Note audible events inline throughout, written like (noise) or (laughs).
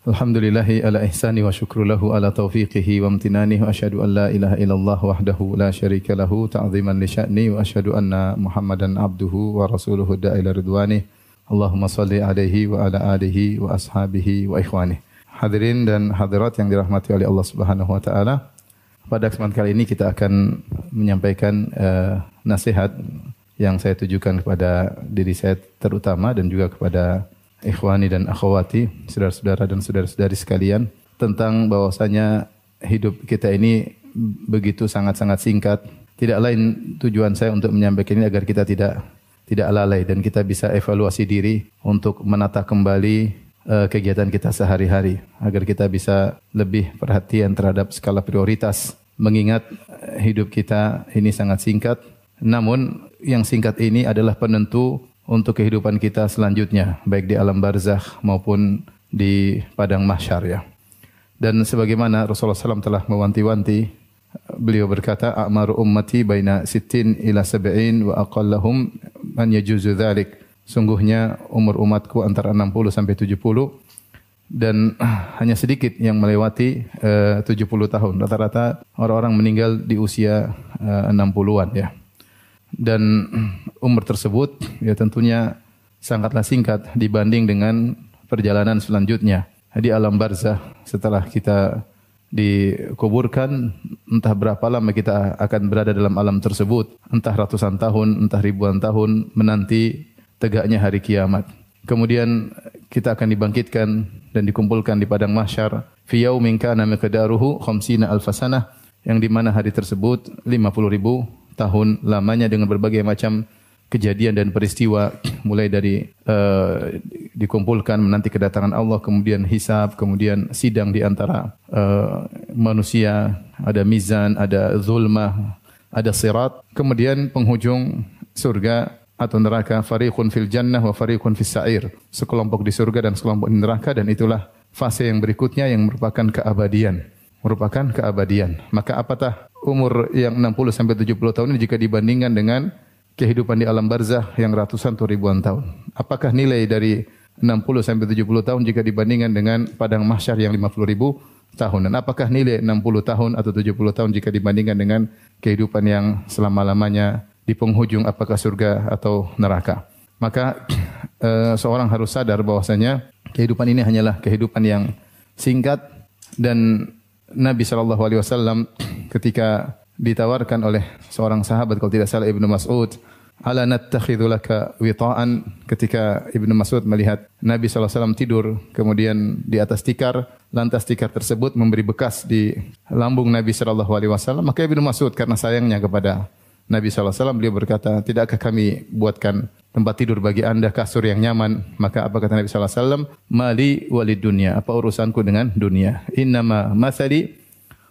Alhamdulillahi ala ihsani wa syukru lahu ala taufiqihi wa amtinanihi wa asyhadu la ilaha illallah wahdahu la syarika lahu ta'ziman li sya'ni wa asyhadu anna Muhammadan abduhu wa rasuluhu da'ila ridwani. Allahumma salli alaihi wa ala alihi wa ashabihi wa ikhwani. Hadirin dan hadirat yang dirahmati oleh Allah Subhanahu wa taala. Pada kesempatan kali ini kita akan menyampaikan uh, nasihat yang saya tujukan kepada diri saya terutama dan juga kepada ikhwani dan akhwati, saudara-saudara dan saudara-saudari sekalian tentang bahwasanya hidup kita ini begitu sangat-sangat singkat. Tidak lain tujuan saya untuk menyampaikan ini agar kita tidak tidak lalai dan kita bisa evaluasi diri untuk menata kembali uh, kegiatan kita sehari-hari. Agar kita bisa lebih perhatian terhadap skala prioritas. Mengingat hidup kita ini sangat singkat. Namun yang singkat ini adalah penentu untuk kehidupan kita selanjutnya, baik di alam barzakh maupun di padang mahsyar ya. Dan sebagaimana Rasulullah SAW telah mewanti-wanti, beliau berkata, "A'maru ummati baina sittin ila sab'in wa aqallahum man yajuzu dzalik." Sungguhnya umur umatku antara 60 sampai 70 dan (clears throat) hanya sedikit yang melewati eh, uh, 70 tahun. Rata-rata orang-orang meninggal di usia uh, 60-an ya dan umur tersebut ya tentunya sangatlah singkat dibanding dengan perjalanan selanjutnya di alam barzah setelah kita dikuburkan. Entah berapa lama kita akan berada dalam alam tersebut. Entah ratusan tahun entah ribuan tahun menanti tegaknya hari kiamat. Kemudian kita akan dibangkitkan dan dikumpulkan di padang mahsyar. Fi yaumin kana miqdaruhu khamsina alfasanah yang di mana hari tersebut 50 ribu tahun lamanya dengan berbagai macam kejadian dan peristiwa mulai dari uh, dikumpulkan menanti kedatangan Allah kemudian hisab kemudian sidang di antara uh, manusia ada mizan ada zulmah ada sirat kemudian penghujung surga atau neraka fariqun fil jannah wa fariqun fis sa'ir. Sekelompok di surga dan sekelompok di neraka dan itulah fase yang berikutnya yang merupakan keabadian merupakan keabadian maka apatah umur yang 60 sampai 70 tahun ini jika dibandingkan dengan kehidupan di alam barzah yang ratusan atau ribuan tahun. Apakah nilai dari 60 sampai 70 tahun jika dibandingkan dengan padang mahsyar yang 50 ribu tahun? Dan apakah nilai 60 tahun atau 70 tahun jika dibandingkan dengan kehidupan yang selama-lamanya di penghujung apakah surga atau neraka? Maka uh, (clears throat) seorang harus sadar bahwasanya kehidupan ini hanyalah kehidupan yang singkat dan Nabi Shallallahu Alaihi Wasallam ketika ditawarkan oleh seorang sahabat kalau tidak salah Ibnu Mas'ud ala nattakhidhu laka wita'an? Ketika Ibnu Mas'ud melihat Nabi SAW tidur kemudian di atas tikar lantas tikar tersebut memberi bekas di lambung Nabi SAW maka Ibnu Mas'ud karena sayangnya kepada Nabi SAW beliau berkata tidakkah kami buatkan tempat tidur bagi anda kasur yang nyaman? Maka apa kata Nabi SAW mali walid dunia apa urusanku dengan dunia? Innama masali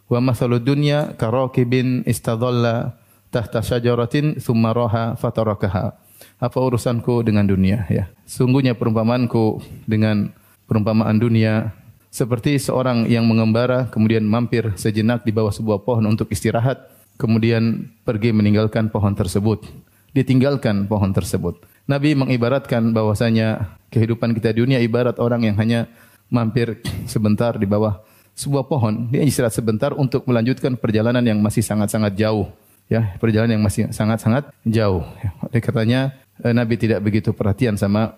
wa masalud dunya karakibin istadalla tahta syajaratin thumma raha fatarakaha. Apa urusanku dengan dunia? Ya. Sungguhnya perumpamaanku dengan perumpamaan dunia seperti seorang yang mengembara kemudian mampir sejenak di bawah sebuah pohon untuk istirahat kemudian pergi meninggalkan pohon tersebut ditinggalkan pohon tersebut. Nabi mengibaratkan bahwasanya kehidupan kita di dunia ibarat orang yang hanya mampir sebentar di bawah sebuah pohon, dia istirahat sebentar untuk melanjutkan perjalanan yang masih sangat-sangat jauh. Ya, perjalanan yang masih sangat-sangat jauh. Oleh katanya eh, Nabi tidak begitu perhatian sama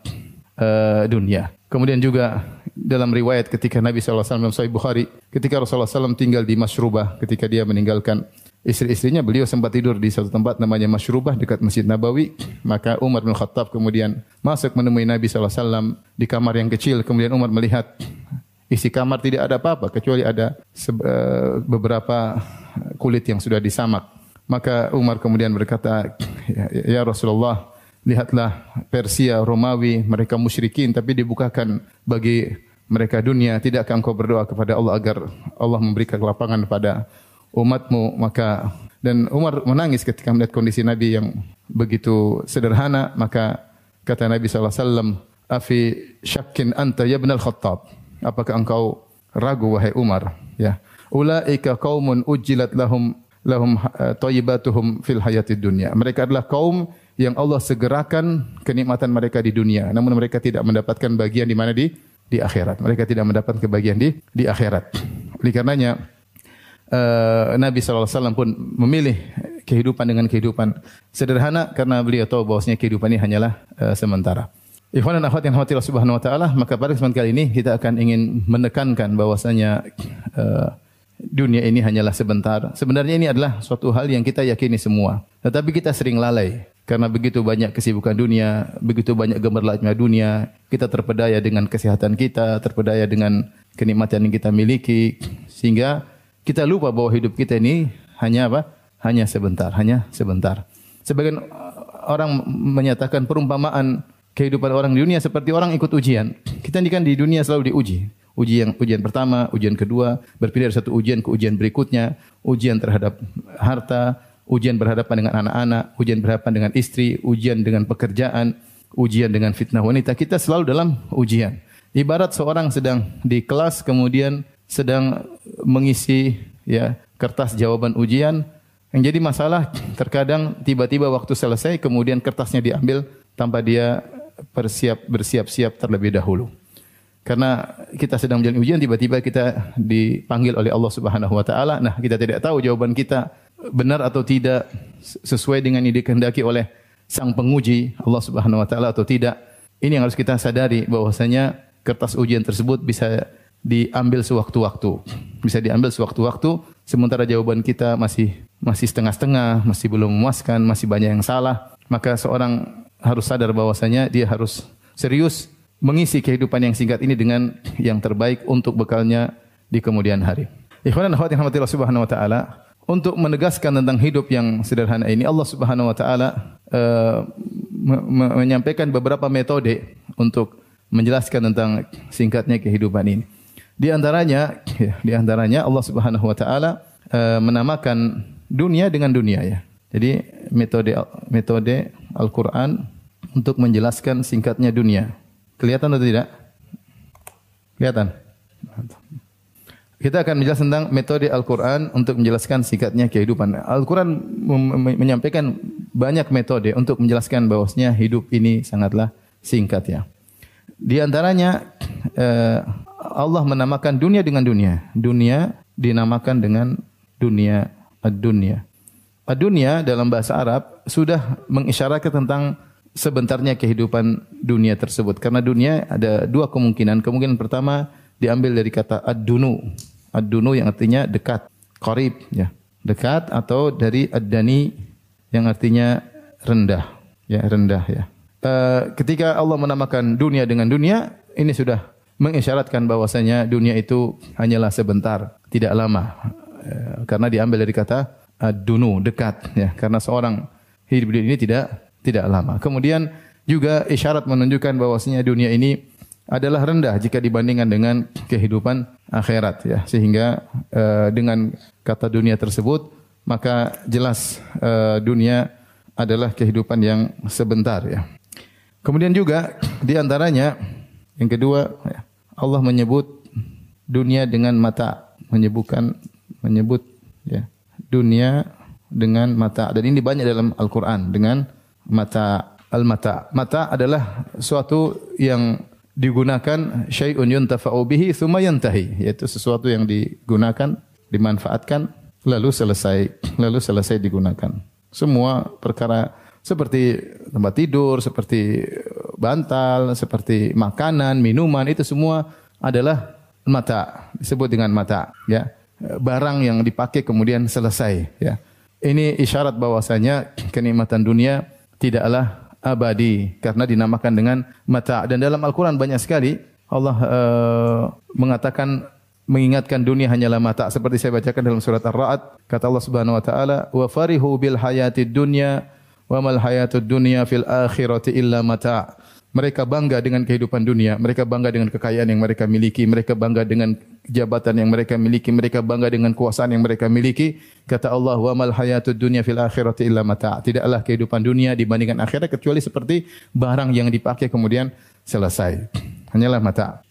uh, dunia. Kemudian juga dalam riwayat ketika Nabi SAW dalam Sahih Bukhari, ketika Rasulullah SAW tinggal di Masrubah, ketika dia meninggalkan istri-istrinya beliau sempat tidur di satu tempat namanya Masyrubah dekat Masjid Nabawi. Maka Umar bin Khattab kemudian masuk menemui Nabi SAW di kamar yang kecil. Kemudian Umar melihat isi kamar tidak ada apa-apa kecuali ada uh, beberapa kulit yang sudah disamak. Maka Umar kemudian berkata ya, ya Rasulullah lihatlah Persia Romawi mereka musyrikin tapi dibukakan bagi mereka dunia. Tidakkah engkau berdoa kepada Allah agar Allah memberikan kelapangan pada umatmu maka dan Umar menangis ketika melihat kondisi Nabi yang begitu sederhana maka kata Nabi SAW afi syakkin anta ya al khattab? Apakah engkau ragu wahai Umar? Ya. Ulaika qaumun ujilat lahum lahum eh, thayyibatuhum fil hayatid dunya. Mereka adalah kaum yang Allah segerakan kenikmatan mereka di dunia. Namun mereka tidak mendapatkan bagian di mana di di akhirat. Mereka tidak mendapat kebahagiaan di di akhirat. Oleh karenanya uh, Nabi SAW pun memilih kehidupan dengan kehidupan sederhana karena beliau tahu bahwasanya kehidupan ini hanyalah uh, sementara. Ikhwan dan akhwat yang Allah Subhanahu wa taala, maka pada kesempatan kali ini kita akan ingin menekankan bahwasanya uh, dunia ini hanyalah sebentar. Sebenarnya ini adalah suatu hal yang kita yakini semua. Tetapi kita sering lalai karena begitu banyak kesibukan dunia, begitu banyak gemerlapnya dunia, kita terpedaya dengan kesehatan kita, terpedaya dengan kenikmatan yang kita miliki sehingga kita lupa bahwa hidup kita ini hanya apa? Hanya sebentar, hanya sebentar. Sebagian orang menyatakan perumpamaan kehidupan orang di dunia seperti orang ikut ujian. Kita ini kan di dunia selalu diuji ujian ujian pertama, ujian kedua, berpindah dari satu ujian ke ujian berikutnya, ujian terhadap harta, ujian berhadapan dengan anak-anak, ujian berhadapan dengan istri, ujian dengan pekerjaan, ujian dengan fitnah wanita. Kita selalu dalam ujian. Ibarat seorang sedang di kelas kemudian sedang mengisi ya kertas jawaban ujian yang jadi masalah terkadang tiba-tiba waktu selesai kemudian kertasnya diambil tanpa dia bersiap bersiap-siap terlebih dahulu. Karena kita sedang menjalani ujian tiba-tiba kita dipanggil oleh Allah Subhanahu wa taala. Nah, kita tidak tahu jawaban kita benar atau tidak sesuai dengan yang dikehendaki oleh sang penguji Allah Subhanahu wa taala atau tidak. Ini yang harus kita sadari bahwasanya kertas ujian tersebut bisa diambil sewaktu-waktu. Bisa diambil sewaktu-waktu sementara jawaban kita masih masih setengah-setengah, masih belum memuaskan, masih banyak yang salah. Maka seorang harus sadar bahwasanya dia harus serius mengisi kehidupan yang singkat ini dengan yang terbaik untuk bekalnya di kemudian hari. Ikhwan dan akhwat yang Subhanahu wa taala, untuk menegaskan tentang hidup yang sederhana ini Allah Subhanahu wa taala uh, menyampaikan beberapa metode untuk menjelaskan tentang singkatnya kehidupan ini. Di antaranya ya, (laughs) di antaranya Allah Subhanahu wa taala uh, menamakan dunia dengan dunia ya. Jadi metode metode Al-Qur'an untuk menjelaskan singkatnya dunia. Kelihatan atau tidak? Kelihatan. Kita akan menjelaskan tentang metode Al-Quran untuk menjelaskan singkatnya kehidupan. Al-Quran menyampaikan banyak metode untuk menjelaskan bahwasanya hidup ini sangatlah singkat ya. Di antaranya eh, Allah menamakan dunia dengan dunia. Dunia dinamakan dengan dunia ad-dunya. Ad-dunya dalam bahasa Arab sudah mengisyaratkan tentang sebentarnya kehidupan dunia tersebut. Karena dunia ada dua kemungkinan. Kemungkinan pertama diambil dari kata ad-dunu. Ad-dunu yang artinya dekat, qarib ya. Dekat atau dari ad-dani yang artinya rendah, ya rendah ya. Uh, ketika Allah menamakan dunia dengan dunia, ini sudah mengisyaratkan bahwasanya dunia itu hanyalah sebentar, tidak lama. Uh, karena diambil dari kata ad-dunu, dekat ya. Karena seorang hidup di ini tidak tidak lama. Kemudian juga isyarat menunjukkan bahwasanya dunia ini adalah rendah jika dibandingkan dengan kehidupan akhirat ya. Sehingga uh, dengan kata dunia tersebut maka jelas uh, dunia adalah kehidupan yang sebentar ya. Kemudian juga di antaranya yang kedua ya, Allah menyebut dunia dengan mata, menyebutkan menyebut ya dunia dengan mata dan ini banyak dalam Al-Qur'an dengan mata al-mata. Mata adalah suatu yang digunakan syai'un yuntafa'u bihi thumma yantahi, yaitu sesuatu yang digunakan, dimanfaatkan lalu selesai, lalu selesai digunakan. Semua perkara seperti tempat tidur, seperti bantal, seperti makanan, minuman itu semua adalah mata, disebut dengan mata, ya. Barang yang dipakai kemudian selesai, ya. Ini isyarat bahwasanya kenikmatan dunia tidaklah abadi karena dinamakan dengan mata dan dalam Al-Qur'an banyak sekali Allah uh, mengatakan mengingatkan dunia hanyalah mata seperti saya bacakan dalam surat Ar-Ra'd kata Allah Subhanahu wa taala wa farihu bil hayatid dunya wa mal hayatud dunya fil akhirati illa mata mereka bangga dengan kehidupan dunia, mereka bangga dengan kekayaan yang mereka miliki, mereka bangga dengan jabatan yang mereka miliki, mereka bangga dengan kuasaan yang mereka miliki. Kata Allah, "Wa mal hayatud dunya fil akhirati illa mata'." Tidaklah kehidupan dunia dibandingkan akhirat kecuali seperti barang yang dipakai kemudian selesai. Hanyalah mata.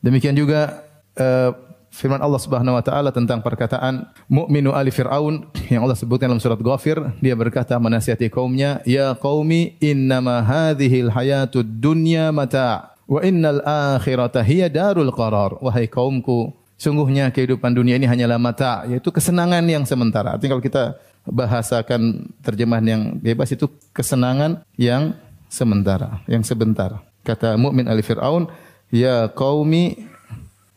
Demikian juga uh, firman Allah Subhanahu wa taala tentang perkataan mukminu ali Firaun yang Allah sebutkan dalam surat Ghafir, dia berkata menasihati kaumnya, "Ya qaumi innama hadhil hayatud dunya mata' Wa innal akhirata hiya darul qarar. Wahai kaumku, sungguhnya kehidupan dunia ini hanyalah mata, yaitu kesenangan yang sementara. Artinya kalau kita bahasakan terjemahan yang bebas itu kesenangan yang sementara, yang sebentar. Kata mukmin Ali Fir'aun, "Ya qaumi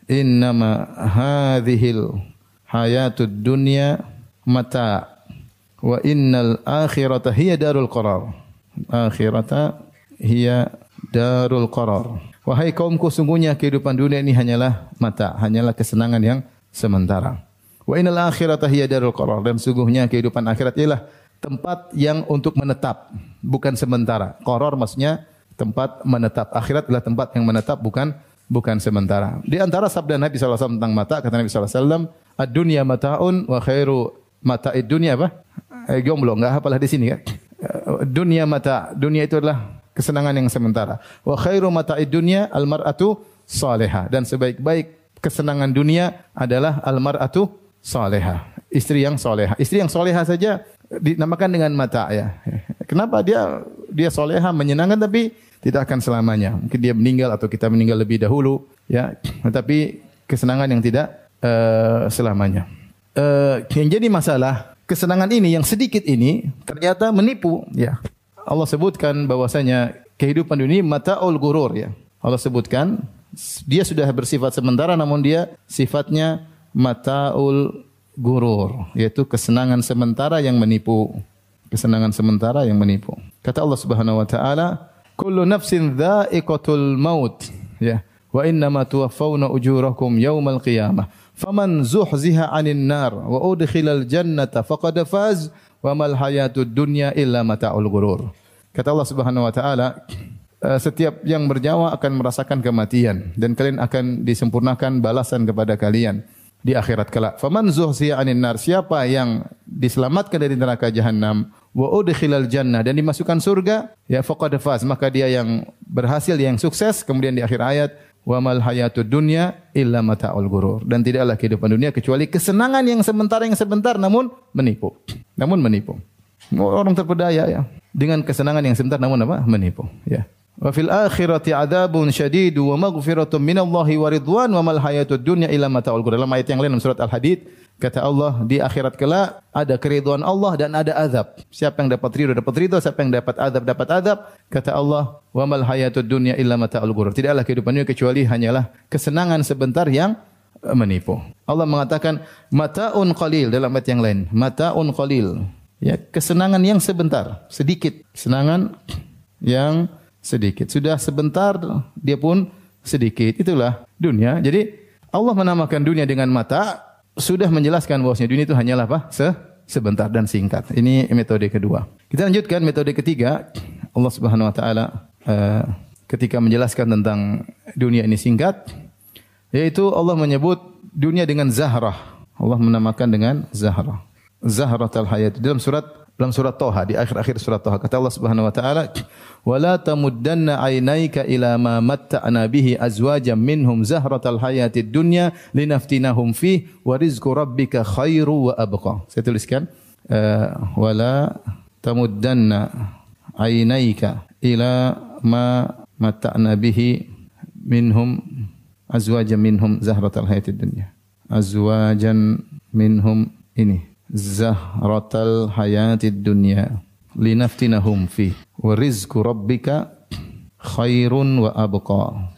innama hadhil hayatud dunya mata wa innal akhirata hiya darul qarar." Akhirata hiya darul qarar. Wahai kaumku, sungguhnya kehidupan dunia ini hanyalah mata, hanyalah kesenangan yang sementara. Wa innal akhirata hiya darul qarar dan sungguhnya kehidupan akhirat ialah tempat yang untuk menetap, bukan sementara. Qarar maksudnya tempat menetap. Akhirat adalah tempat yang menetap bukan bukan sementara. Di antara sabda Nabi SAW tentang mata, kata Nabi SAW, Ad-dunya mata'un wa khairu mata'id dunya apa? Eh, jomblo, enggak apalah di sini kan? Dunia mata, dunia itu adalah kesenangan yang sementara. Wa khairu mata'id dunya almar'atu salihah dan sebaik-baik kesenangan dunia adalah almar'atu salihah. Istri yang salihah. Istri yang salihah saja dinamakan dengan mata ya. Kenapa dia dia salihah menyenangkan tapi tidak akan selamanya. Mungkin dia meninggal atau kita meninggal lebih dahulu ya. Tetapi kesenangan yang tidak uh, selamanya. Uh, yang jadi masalah kesenangan ini yang sedikit ini ternyata menipu ya. Allah sebutkan bahwasanya kehidupan dunia mataul gurur ya. Allah sebutkan dia sudah bersifat sementara namun dia sifatnya mataul gurur yaitu kesenangan sementara yang menipu. Kesenangan sementara yang menipu. Kata Allah Subhanahu wa taala, "Kullu nafsin dha'iqatul maut." Ya. Wa innama tuwaffawna ujurakum yaumal qiyamah. Faman zuhziha 'anil nar wa udkhilal jannata faqad faz wa mal hayatud dunya illa mataul ghurur. Kata Allah Subhanahu wa taala, eh, setiap yang bernyawa akan merasakan kematian dan kalian akan disempurnakan balasan kepada kalian di akhirat kelak. Faman zuhsiya 'anil nar, siapa yang diselamatkan dari neraka jahanam wa udkhilal jannah dan dimasukkan surga, ya faqad faz, maka dia yang berhasil, yang sukses. Kemudian di akhir ayat, wa mal hayatud dunya illa mataul ghurur. Dan tidaklah kehidupan dunia kecuali kesenangan yang sementara yang sebentar namun menipu. Namun menipu. Orang terpedaya ya dengan kesenangan yang sebentar namun apa? Menipu, ya. Wa fil akhirati adzabun syadid wa maghfiratun minallahi wa ridwan wa mal hayatud dunya illa mataul ghurur. Dalam ayat yang lain dalam surat Al-Hadid kata Allah di akhirat kelak ada keriduan Allah dan ada azab. Siapa yang dapat ridho dapat ridho, siapa yang dapat azab dapat azab. Kata Allah, "Wa mal hayatud dunya illa mataul ghurur." Tidaklah kehidupan dunia kecuali hanyalah kesenangan sebentar yang eh, menipu. Allah mengatakan mataun qalil dalam ayat yang lain. Mataun qalil. Ya, kesenangan yang sebentar, sedikit. Kesenangan yang sedikit. Sudah sebentar dia pun sedikit. Itulah dunia. Jadi Allah menamakan dunia dengan mata sudah menjelaskan bahwasanya dunia itu hanyalah apa? Se sebentar dan singkat. Ini metode kedua. Kita lanjutkan metode ketiga. Allah Subhanahu wa taala uh, ketika menjelaskan tentang dunia ini singkat yaitu Allah menyebut dunia dengan zahrah. Allah menamakan dengan zahrah. Zahratul hayat dalam surat dalam surat Toha di akhir-akhir surat Toha kata Allah Subhanahu wa taala wala tamuddanna ainaika ila ma matta'na bihi azwajan minhum zahratal hayatid dunya linaftinahum fi wa rizqu rabbika khairu wa abqa. Saya tuliskan uh, wala tamuddanna ainaika ila ma matta'na bihi minhum azwajan minhum zahratal hayatid dunya. Azwajan minhum ini zahratal hayatid dunya linaftinahum fi wa rizqu rabbika khairun wa abqa.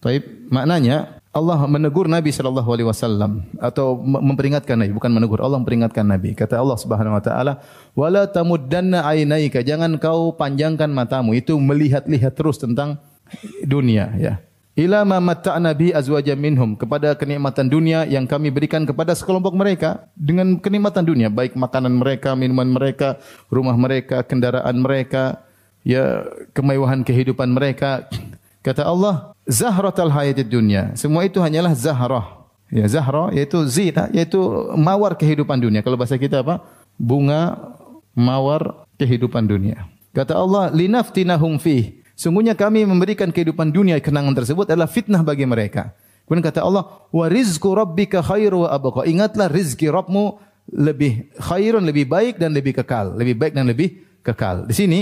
Baik, maknanya Allah menegur Nabi sallallahu alaihi wasallam atau memperingatkan Nabi, bukan menegur, Allah memperingatkan Nabi. Kata Allah Subhanahu wa taala, "Wala tamuddanna ainaika." Jangan kau panjangkan matamu itu melihat-lihat terus tentang dunia, ya ila ma matta'na bi azwajan minhum kepada kenikmatan dunia yang kami berikan kepada sekelompok mereka dengan kenikmatan dunia baik makanan mereka, minuman mereka, rumah mereka, kendaraan mereka, ya kemewahan kehidupan mereka. Kata Allah, zahratal hayatid dunya. Semua itu hanyalah zahrah. Ya, zahra yaitu zina, yaitu mawar kehidupan dunia. Kalau bahasa kita apa? Bunga mawar kehidupan dunia. Kata Allah, linaftinahum fih Sungguhnya kami memberikan kehidupan dunia kenangan tersebut adalah fitnah bagi mereka. Kemudian kata Allah, "Wa rizqu rabbika khairu wa abqa." Ingatlah rezeki Rabbmu lebih khairun, lebih baik dan lebih kekal, lebih baik dan lebih kekal. Di sini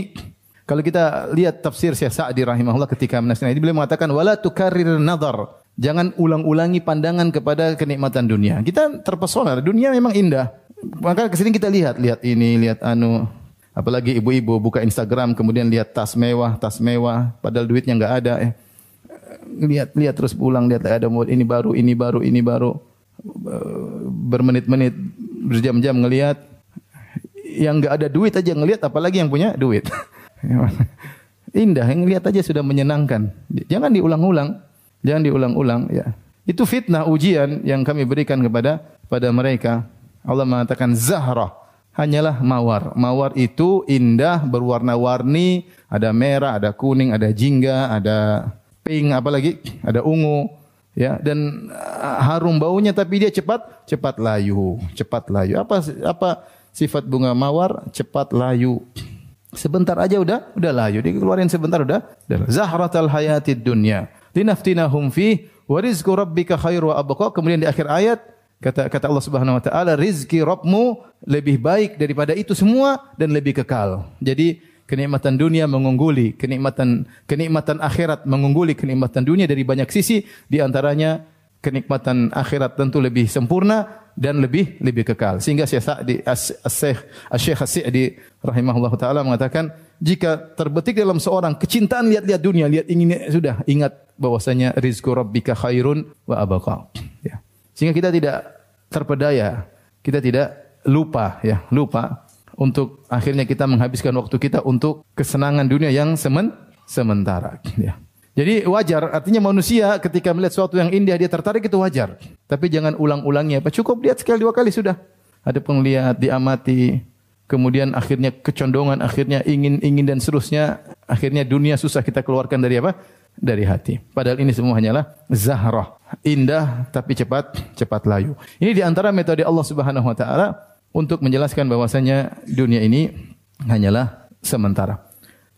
Kalau kita lihat tafsir Syekh Sa'di rahimahullah ketika menasihati ini beliau mengatakan wala tukarrir nadhar. Jangan ulang-ulangi pandangan kepada kenikmatan dunia. Kita terpesona, dunia memang indah. Maka ke sini kita lihat, lihat ini, lihat anu. Apalagi ibu-ibu buka Instagram kemudian lihat tas mewah, tas mewah, padahal duitnya nggak ada. Eh. Lihat, lihat terus pulang, lihat ada ini baru, ini baru, ini baru. Bermenit-menit, berjam-jam ngelihat. Yang nggak ada duit aja ngelihat, apalagi yang punya duit. (laughs) Indah, yang lihat aja sudah menyenangkan. Jangan diulang-ulang, jangan diulang-ulang ya. Itu fitnah ujian yang kami berikan kepada pada mereka. Allah mengatakan Zahra hanyalah mawar. Mawar itu indah, berwarna-warni, ada merah, ada kuning, ada jingga, ada pink, apalagi ada ungu, ya dan uh, harum baunya tapi dia cepat cepat layu, cepat layu. Apa apa sifat bunga mawar? Cepat layu. Sebentar aja udah udah layu. Dikeluarin sebentar udah. Zahratal hayatid dunya. Linaftinahum fi wa rizqu rabbika khairu wa abqa. Kemudian di akhir ayat kata kata Allah Subhanahu wa taala rizki Rabbmu lebih baik daripada itu semua dan lebih kekal. Jadi kenikmatan dunia mengungguli kenikmatan kenikmatan akhirat mengungguli kenikmatan dunia dari banyak sisi di antaranya kenikmatan akhirat tentu lebih sempurna dan lebih lebih kekal. Sehingga Syekh Sa'di Syekh Syekh Sa'di rahimahullah taala mengatakan jika terbetik dalam seorang kecintaan lihat-lihat dunia, lihat ingin sudah ingat bahwasanya rizqu rabbika khairun wa abqa. Sehingga kita tidak terpedaya, kita tidak lupa ya, lupa untuk akhirnya kita menghabiskan waktu kita untuk kesenangan dunia yang semen, sementara ya. Jadi wajar, artinya manusia ketika melihat sesuatu yang indah dia tertarik itu wajar. Tapi jangan ulang-ulangnya. Apa cukup lihat sekali dua kali sudah. Ada penglihat, diamati, kemudian akhirnya kecondongan, akhirnya ingin ingin dan seterusnya. Akhirnya dunia susah kita keluarkan dari apa? Dari hati. Padahal ini semua hanyalah zahrah, indah tapi cepat cepat layu. Ini di antara metode Allah Subhanahu wa taala untuk menjelaskan bahwasanya dunia ini hanyalah sementara.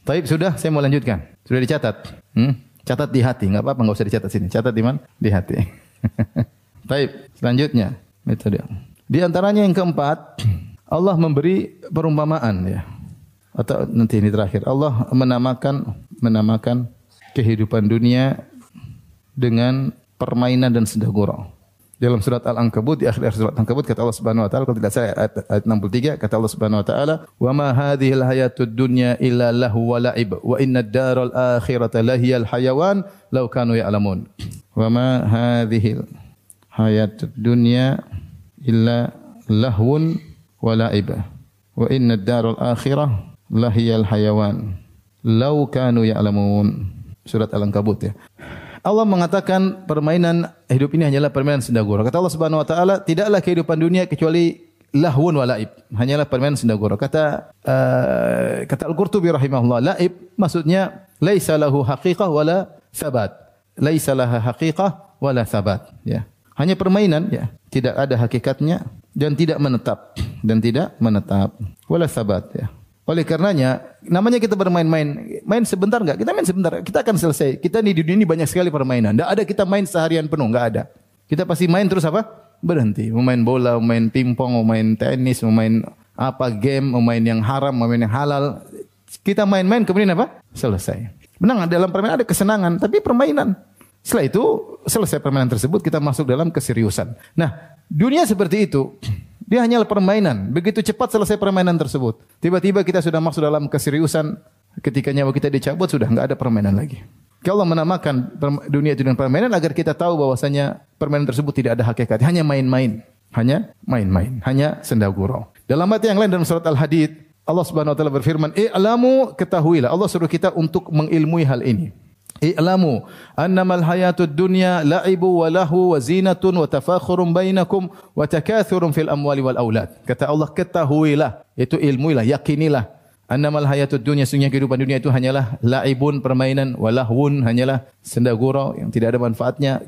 Taib sudah, saya mau lanjutkan. Sudah dicatat. Hmm? Catat di hati, nggak apa-apa, nggak usah dicatat sini. Catat di mana? Di hati. (laughs) Baik, selanjutnya metode. Di antaranya yang keempat, Allah memberi perumpamaan ya. Atau nanti ini terakhir. Allah menamakan menamakan kehidupan dunia dengan permainan dan senda gurau. Dalam surat Al-Ankabut di akhir surat Al-Ankabut kata Allah Subhanahu wa taala kalau tidak saya ayat, ayat 63 kata Allah Subhanahu wa taala wa ma hadhil hayatud dunya illa lahu wa la'ib wa inna ad-daral akhirata lahiyal hayawan law kanu ya'lamun wa ma hadhil hayatud dunya illa lahwun wa la'ib wa inna ad-daral akhirah lahiyal hayawan law kanu ya'lamun surat Al-Ankabut ya Allah mengatakan permainan hidup ini hanyalah permainan senda gurau. Kata Allah Subhanahu wa taala, tidaklah kehidupan dunia kecuali lahwun wa laib. Hanyalah permainan senda gurau. Kata uh, kata Al-Qurtubi rahimahullah, laib maksudnya laisa lahu haqiqah wala sabat. Laisa laha haqiqah wala sabat, ya. Hanya permainan, ya. Tidak ada hakikatnya dan tidak menetap dan tidak menetap wala sabat, ya. Oleh karenanya, namanya kita bermain-main. Main sebentar enggak? Kita main sebentar. Kita akan selesai. Kita di dunia ini banyak sekali permainan. Enggak ada kita main seharian penuh, enggak ada. Kita pasti main terus apa? Berhenti. Mau main bola, mau main pingpong, mau main tenis, mau main apa game, mau main yang haram, mau main yang halal. Kita main-main kemudian apa? Selesai. Menang dalam permainan ada kesenangan, tapi permainan. Setelah itu selesai permainan tersebut kita masuk dalam keseriusan. Nah, dunia seperti itu. Dia hanyalah permainan. Begitu cepat selesai permainan tersebut. Tiba-tiba kita sudah masuk dalam keseriusan. Ketika nyawa kita dicabut sudah nggak ada permainan lagi. Kalau menamakan dunia itu dengan permainan agar kita tahu bahwasanya permainan tersebut tidak ada hakikat, hanya main-main, hanya main-main, hanya senda gurau. Dalam ayat yang lain dalam surat Al-Hadid, Allah Subhanahu wa taala berfirman, "I'lamu ketahuilah." Allah suruh kita untuk mengilmui hal ini. I'lamu annamal hayatud dunya la'ibu wa lahu wa zinatun wa tafakhurun bainakum wa takathurun fil amwali wal aulad. Kata Allah ketahuilah, itu ilmuilah, yakinilah. Annamal hayatud dunya sungguhnya kehidupan dunia itu hanyalah la'ibun permainan wa lahwun hanyalah senda gurau yang tidak ada manfaatnya.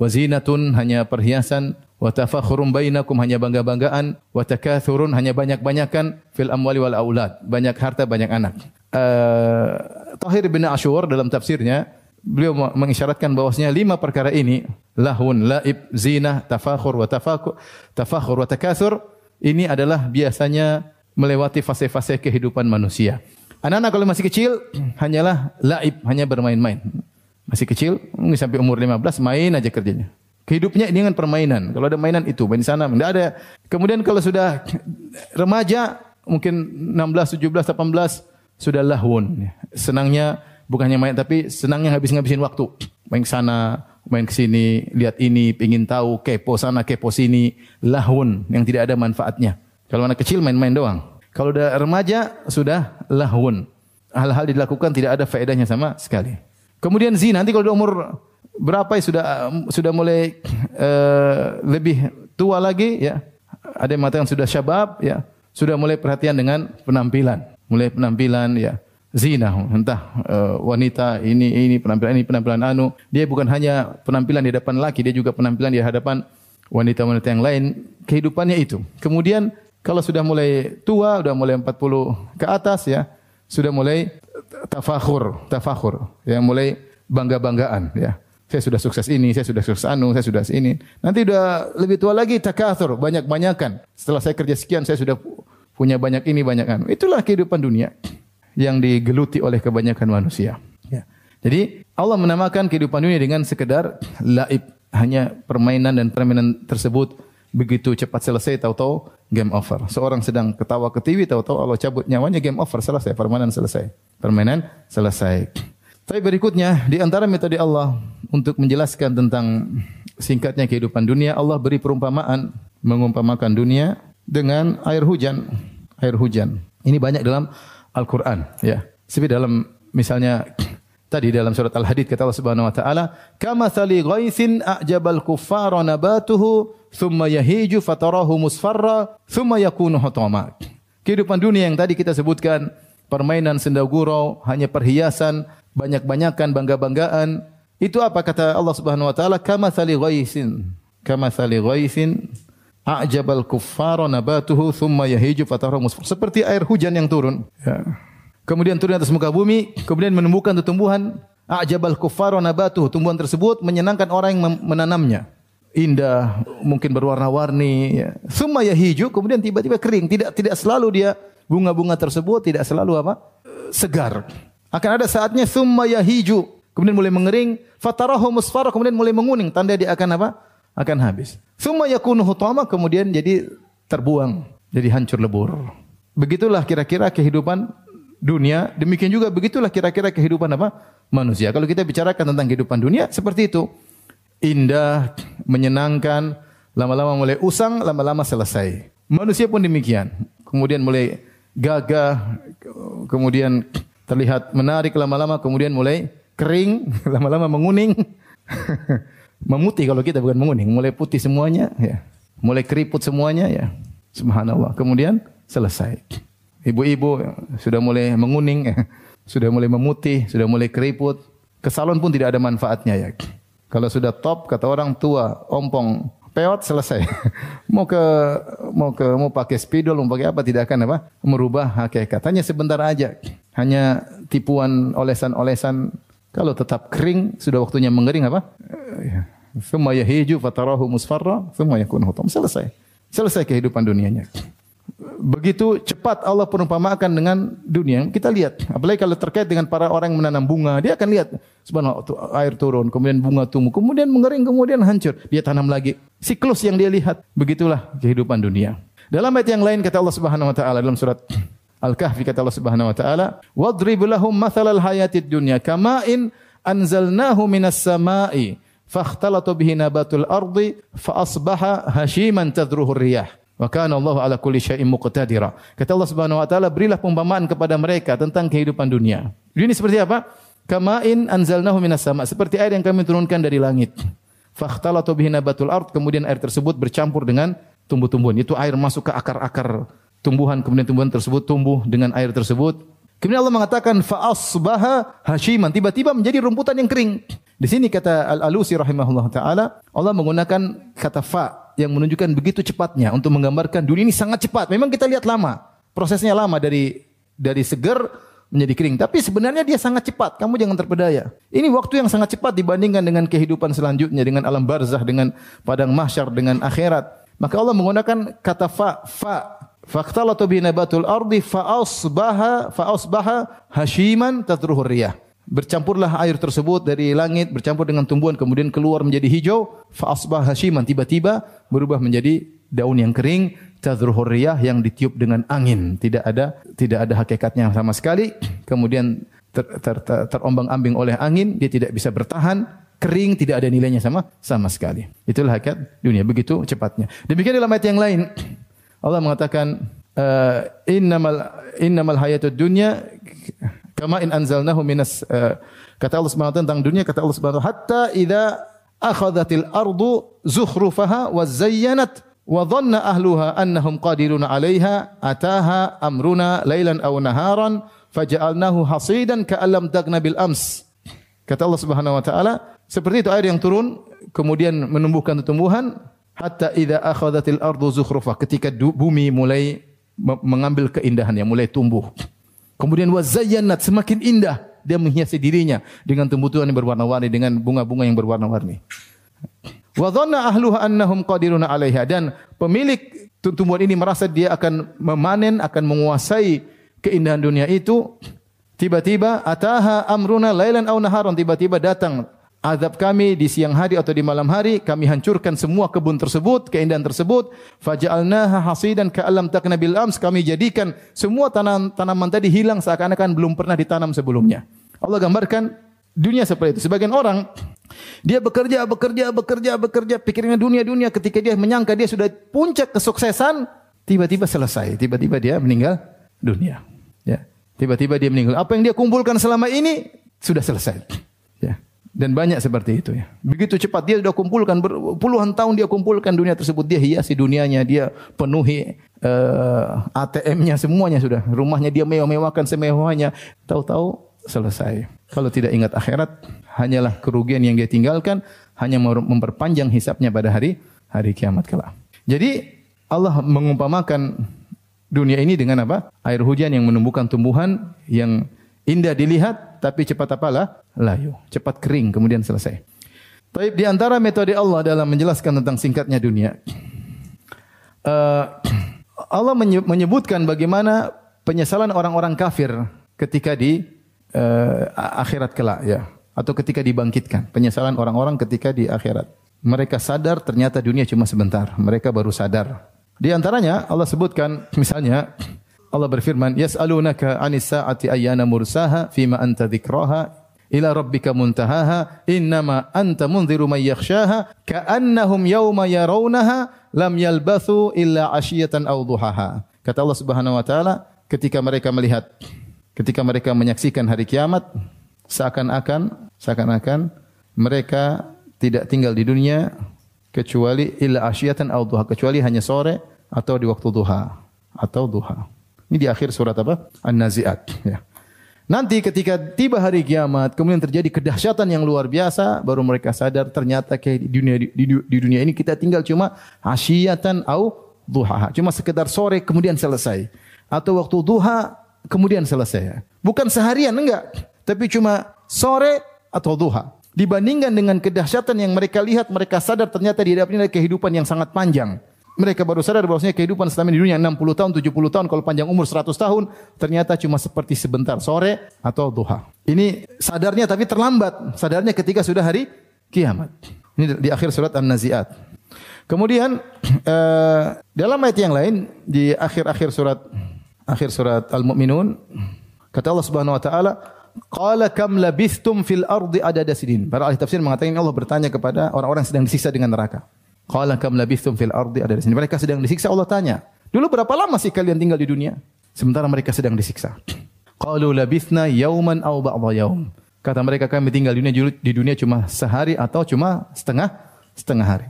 Wa zinatun hanya perhiasan wa tafakhurun bainakum hanya bangga-banggaan wa takathurun hanya banyak-banyakan fil amwali wal aulad. Banyak harta, banyak anak. Uh, Tahir bin Ashur dalam tafsirnya beliau mengisyaratkan bahwasanya lima perkara ini lahun, laib, zina, tafakhur wa tafakur, tafakhur wa takatsur ini adalah biasanya melewati fase-fase kehidupan manusia. Anak-anak kalau masih kecil (clears throat) hanyalah laib, hanya bermain-main. Masih kecil, mungkin sampai umur 15 main aja kerjanya. Hidupnya dengan permainan. Kalau ada mainan itu, main sana, tidak ada. Kemudian kalau sudah (clears throat) remaja, mungkin 16, 17, 18, sudah lahun. Senangnya bukannya main, tapi senangnya habis-ngabisin waktu. Main ke sana, main ke sini, lihat ini, ingin tahu, kepo sana, kepo sini. Lahun, yang tidak ada manfaatnya. Kalau anak kecil main-main doang. Kalau udah remaja, sudah lahun. Hal-hal dilakukan tidak ada faedahnya sama sekali. Kemudian zina, nanti kalau udah umur berapa ya sudah sudah mulai uh, lebih tua lagi ya. Ada yang mengatakan sudah syabab ya, sudah mulai perhatian dengan penampilan, mulai penampilan ya. Zina entah uh, wanita ini ini penampilan ini penampilan anu. Dia bukan hanya penampilan di hadapan laki dia juga penampilan di hadapan wanita-wanita yang lain. Kehidupannya itu. Kemudian kalau sudah mulai tua sudah mulai 40 ke atas ya sudah mulai tafakhur tafakhur ya mulai bangga-banggaan ya. Saya sudah sukses ini, saya sudah sukses anu, saya sudah ini. Nanti sudah lebih tua lagi takatsur, banyak-banyakan. Setelah saya kerja sekian, saya sudah punya banyak ini, banyak anu. Itulah kehidupan dunia yang digeluti oleh kebanyakan manusia. Ya. Jadi Allah menamakan kehidupan dunia dengan sekedar laib, hanya permainan dan permainan tersebut begitu cepat selesai tahu-tahu game over. Seorang sedang ketawa ke TV tahu-tahu Allah cabut nyawanya game over selesai, permainan selesai. Permainan selesai. Tapi berikutnya di antara metode Allah untuk menjelaskan tentang singkatnya kehidupan dunia, Allah beri perumpamaan mengumpamakan dunia dengan air hujan. Air hujan. Ini banyak dalam Al-Qur'an ya. Seperti dalam misalnya tadi dalam surat Al-Hadid kata Allah Subhanahu wa taala, "Kama thali ghaithin a'jabal kuffara nabatuhu thumma yahiju fatarahu musfarra thumma yakunu hutama." Kehidupan dunia yang tadi kita sebutkan permainan senda gurau, hanya perhiasan, banyak-banyakan bangga-banggaan. Itu apa kata Allah Subhanahu wa taala? Kama thali ghaithin. Kama thali ghaithin a'jabal kuffara nabatuhu thumma yahiju fatara musfar. Seperti air hujan yang turun. Ya. Kemudian turun atas muka bumi, kemudian menumbuhkan tumbuhan. A'jabal kuffara nabatuhu. Tumbuhan tersebut menyenangkan orang yang menanamnya. Indah, mungkin berwarna-warni. Ya. Thumma yahiju, kemudian tiba-tiba kering. Tidak tidak selalu dia bunga-bunga tersebut tidak selalu apa? segar. Akan ada saatnya thumma yahiju, kemudian mulai mengering, fatarahu musfarah, kemudian mulai menguning, tanda dia akan apa? Akan habis. Summa yakunu hutama kemudian jadi terbuang, jadi hancur lebur. Begitulah kira-kira kehidupan dunia, demikian juga begitulah kira-kira kehidupan apa? manusia. Kalau kita bicarakan tentang kehidupan dunia seperti itu. Indah, menyenangkan, lama-lama mulai usang, lama-lama selesai. Manusia pun demikian. Kemudian mulai gagah, kemudian terlihat menarik lama-lama, kemudian mulai kering, (laughs) lama-lama menguning. (laughs) memutih kalau kita bukan menguning, mulai putih semuanya ya. Mulai keriput semuanya ya. Subhanallah. Kemudian selesai. Ibu-ibu sudah mulai menguning ya. Sudah mulai memutih, sudah mulai keriput. Ke salon pun tidak ada manfaatnya ya. Kalau sudah top kata orang tua, ompong, peot selesai. (laughs) mau ke mau ke mau pakai spidol, mau pakai apa tidak akan apa? merubah hakikat. Hanya sebentar aja. Hanya tipuan olesan-olesan kalau tetap kering, sudah waktunya mengering apa? Semua yahiju fatarahu musfarra, semua yakun hutam. Selesai. Selesai kehidupan dunianya. Begitu cepat Allah perumpamakan dengan dunia. Kita lihat, apalagi kalau terkait dengan para orang yang menanam bunga, dia akan lihat subhanallah air turun, kemudian bunga tumbuh, kemudian mengering, kemudian hancur. Dia tanam lagi. Siklus yang dia lihat. Begitulah kehidupan dunia. Dalam ayat yang lain kata Allah Subhanahu wa taala dalam surat Al-Kahfi kata Allah Subhanahu wa taala, "Wadrib lahum mathalal hayatid dunya kama'in anzalnahu minas sama'i fakhtalata bihi nabatul ardi fa asbaha hashiman tadruhu riyah." Wa kana Allah ala kulli syai'in muqtadira. Kata Allah Subhanahu wa taala, berilah perumpamaan kepada mereka tentang kehidupan dunia. Ini seperti apa? Kama'in anzalnahu minas sama, seperti air yang kami turunkan dari langit. Fakhtalata bihi nabatul ard, kemudian air tersebut bercampur dengan tumbuh-tumbuhan. Itu air masuk ke akar-akar tumbuhan kemudian tumbuhan tersebut tumbuh dengan air tersebut. Kemudian Allah mengatakan faasbaha hashiman tiba-tiba menjadi rumputan yang kering. Di sini kata Al-Alusi rahimahullah taala Allah menggunakan kata fa yang menunjukkan begitu cepatnya untuk menggambarkan dunia ini sangat cepat. Memang kita lihat lama. Prosesnya lama dari dari seger menjadi kering. Tapi sebenarnya dia sangat cepat. Kamu jangan terpedaya. Ini waktu yang sangat cepat dibandingkan dengan kehidupan selanjutnya, dengan alam barzah, dengan padang mahsyar, dengan akhirat. Maka Allah menggunakan kata fa, fa Faqtalatu bi nabatul ardi fa asbaha fa asbaha hashiman tadruhu riyah. Bercampurlah air tersebut dari langit bercampur dengan tumbuhan kemudian keluar menjadi hijau fa asbaha hashiman tiba-tiba berubah menjadi daun yang kering tadruhu riyah yang ditiup dengan angin. Tidak ada tidak ada hakikatnya sama sekali. Kemudian ter, ter, ter, terombang-ambing oleh angin, dia tidak bisa bertahan, kering, tidak ada nilainya sama sama sekali. Itulah hakikat dunia begitu cepatnya. Demikian dalam ayat yang lain. Allah mengatakan uh, innamal innamal hayatud dunya kama in anzalnahu minas uh, kata Allah Subhanahu tentang dunia kata Allah Subhanahu hatta idza akhadhatil ardu zukhrufaha wa zayyanat wa dhanna ahluha annahum qadiruna 'alaiha ataha amruna lailan aw naharan faja'alnahu hasidan ka'allam tagna bil ams. Kata Allah Subhanahu wa taala seperti itu air yang turun kemudian menumbuhkan tumbuhan hatta idza akhadhatil ardu zukhrufah ketika bumi mulai mengambil keindahan yang mulai tumbuh. Kemudian wazayyanat semakin indah dia menghiasi dirinya dengan tumbuhan yang berwarna-warni dengan bunga-bunga yang berwarna-warni. Wa dhanna ahluha annahum qadiruna 'alaiha dan pemilik tumbuhan ini merasa dia akan memanen, akan menguasai keindahan dunia itu. Tiba-tiba ataha amruna lailan aw naharan tiba-tiba datang azab kami di siang hari atau di malam hari, kami hancurkan semua kebun tersebut, keindahan tersebut, faja'alnaha hasidan ka'alam takna bil ams, kami jadikan semua tanam tanaman tadi hilang seakan-akan belum pernah ditanam sebelumnya. Allah gambarkan dunia seperti itu. Sebagian orang dia bekerja, bekerja, bekerja, bekerja, pikirnya dunia, dunia. Ketika dia menyangka dia sudah puncak kesuksesan, tiba-tiba selesai, tiba-tiba dia meninggal dunia. Ya, tiba-tiba dia meninggal. Apa yang dia kumpulkan selama ini sudah selesai. Dan banyak seperti itu ya. Begitu cepat dia sudah kumpulkan puluhan tahun dia kumpulkan dunia tersebut dia hiasi dunianya, dia penuhi uh, eh, ATM-nya semuanya sudah. Rumahnya dia mewah-mewahkan semewahnya. Tahu-tahu selesai. Kalau tidak ingat akhirat, hanyalah kerugian yang dia tinggalkan, hanya memperpanjang hisapnya pada hari hari kiamat kelak. Jadi Allah mengumpamakan dunia ini dengan apa? Air hujan yang menumbuhkan tumbuhan yang indah dilihat, tapi cepat apalah? Layu. Cepat kering, kemudian selesai. Tapi di antara metode Allah dalam menjelaskan tentang singkatnya dunia, uh, (clears throat) (clears throat) Allah menyebutkan bagaimana penyesalan orang-orang kafir ketika di uh, akhirat kelak ya, atau ketika dibangkitkan. Penyesalan orang-orang ketika di akhirat. Mereka sadar ternyata dunia cuma sebentar. Mereka baru sadar. Di antaranya Allah sebutkan (clears throat) misalnya Allah berfirman, "Yas'alunaka 'anis sa'ati ayyana mursaha fima anta dzikraha ila rabbika muntahaha innama anta munziru man yakhshaha ka'annahum yawma yarawnaha lam yalbathu illa 'ashiyatan aw duhaha." Kata Allah Subhanahu wa taala, ketika mereka melihat ketika mereka menyaksikan hari kiamat seakan-akan seakan-akan mereka tidak tinggal di dunia kecuali illa asyiyatan aw duha kecuali hanya sore atau di waktu duha atau duha. Ini di akhir surat apa? An-Nazi'at. Ya. Nanti ketika tiba hari kiamat, kemudian terjadi kedahsyatan yang luar biasa, baru mereka sadar ternyata kayak di dunia di, di, dunia ini kita tinggal cuma asyiyatan au duha. Cuma sekedar sore kemudian selesai. Atau waktu duha kemudian selesai. Bukan seharian enggak, tapi cuma sore atau duha. Dibandingkan dengan kedahsyatan yang mereka lihat, mereka sadar ternyata di hadapan kehidupan yang sangat panjang mereka baru sadar bahwasanya kehidupan selama di dunia 60 tahun, 70 tahun, kalau panjang umur 100 tahun, ternyata cuma seperti sebentar sore atau duha. Ini sadarnya tapi terlambat. Sadarnya ketika sudah hari kiamat. Ini di akhir surat An-Nazi'at. Kemudian uh, (clears throat) dalam ayat yang lain di akhir-akhir surat akhir surat Al-Mu'minun kata Allah Subhanahu wa taala Qala kam labithtum fil ardi adada sinin. Para ahli tafsir mengatakan Allah bertanya kepada orang-orang yang sedang disiksa dengan neraka. Qala kam labithum fil ardi ada di sini. Mereka sedang disiksa Allah tanya. Dulu berapa lama sih kalian tinggal di dunia? Sementara mereka sedang disiksa. Qalu labithna yauman aw ba'dha yaum. Kata mereka kami tinggal di dunia di dunia cuma sehari atau cuma setengah setengah hari.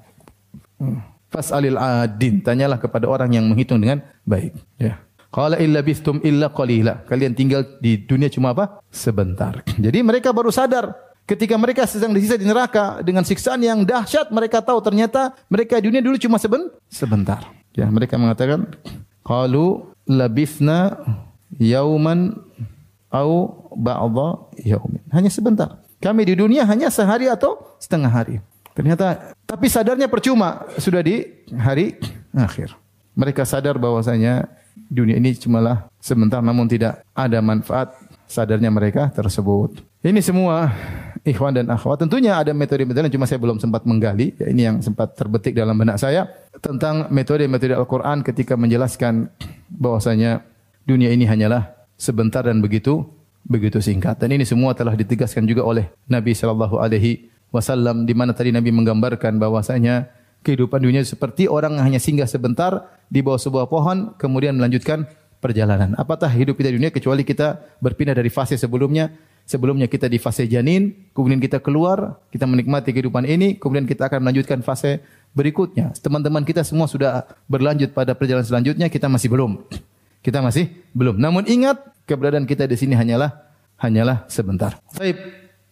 Hmm. Fas'alil adin, tanyalah kepada orang yang menghitung dengan baik, ya. Qala illa bithtum illa qalila. Kalian tinggal di dunia cuma apa? Sebentar. Jadi mereka baru sadar Ketika mereka sedang disiksa di neraka dengan siksaan yang dahsyat, mereka tahu ternyata mereka di dunia dulu cuma seben, sebentar. Ya, mereka mengatakan, "Qalu labithna yauman au ba'dha yaumin." Hanya sebentar. Kami di dunia hanya sehari atau setengah hari. Ternyata tapi sadarnya percuma sudah di hari akhir. Mereka sadar bahwasanya dunia ini cumalah sebentar namun tidak ada manfaat sadarnya mereka tersebut. Ini semua ikhwan dan akhwat. Tentunya ada metode-metode yang cuma saya belum sempat menggali. Ya, ini yang sempat terbetik dalam benak saya tentang metode-metode Al-Quran ketika menjelaskan bahwasanya dunia ini hanyalah sebentar dan begitu begitu singkat. Dan ini semua telah ditegaskan juga oleh Nabi Shallallahu Alaihi Wasallam di mana tadi Nabi menggambarkan bahwasanya kehidupan dunia seperti orang hanya singgah sebentar di bawah sebuah pohon kemudian melanjutkan perjalanan. Apatah hidup kita di dunia kecuali kita berpindah dari fase sebelumnya. Sebelumnya kita di fase janin, kemudian kita keluar, kita menikmati kehidupan ini, kemudian kita akan melanjutkan fase berikutnya. Teman-teman kita semua sudah berlanjut pada perjalanan selanjutnya, kita masih belum. (clears throat) Kita masih belum. Namun ingat, keberadaan kita di sini hanyalah hanyalah sebentar. Baik,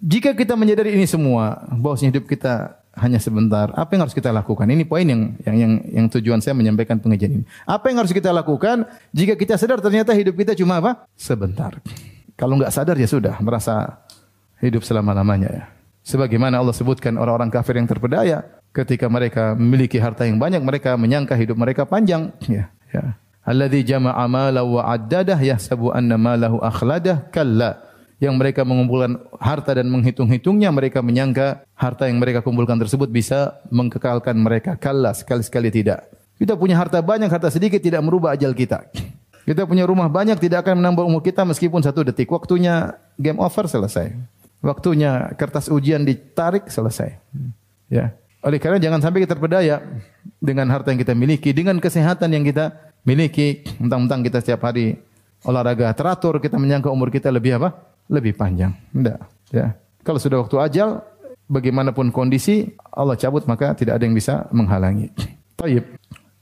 jika kita menyadari ini semua, bahwa hidup kita hanya sebentar. Apa yang harus kita lakukan? Ini poin yang yang yang, yang tujuan saya menyampaikan pengajian ini. Apa yang harus kita lakukan jika kita sadar ternyata hidup kita cuma apa? Sebentar. Kalau nggak sadar ya sudah merasa hidup selama-lamanya ya. Sebagaimana Allah sebutkan orang-orang kafir yang terpedaya ketika mereka memiliki harta yang banyak mereka menyangka hidup mereka panjang ya ya. Alladzi jama'a mala wa addadah yahsabu anna malahu akhladah kalla yang mereka mengumpulkan harta dan menghitung-hitungnya mereka menyangka harta yang mereka kumpulkan tersebut bisa mengkekalkan mereka. Kalla sekali-sekali tidak. Kita punya harta banyak, harta sedikit tidak merubah ajal kita. Kita punya rumah banyak tidak akan menambah umur kita meskipun satu detik. Waktunya game over selesai. Waktunya kertas ujian ditarik selesai. Ya. Oleh karena jangan sampai kita terpedaya dengan harta yang kita miliki, dengan kesehatan yang kita miliki. Mentang-mentang kita setiap hari olahraga teratur, kita menyangka umur kita lebih apa? lebih panjang. Tidak. Ya. Kalau sudah waktu ajal, bagaimanapun kondisi, Allah cabut maka tidak ada yang bisa menghalangi. Taib.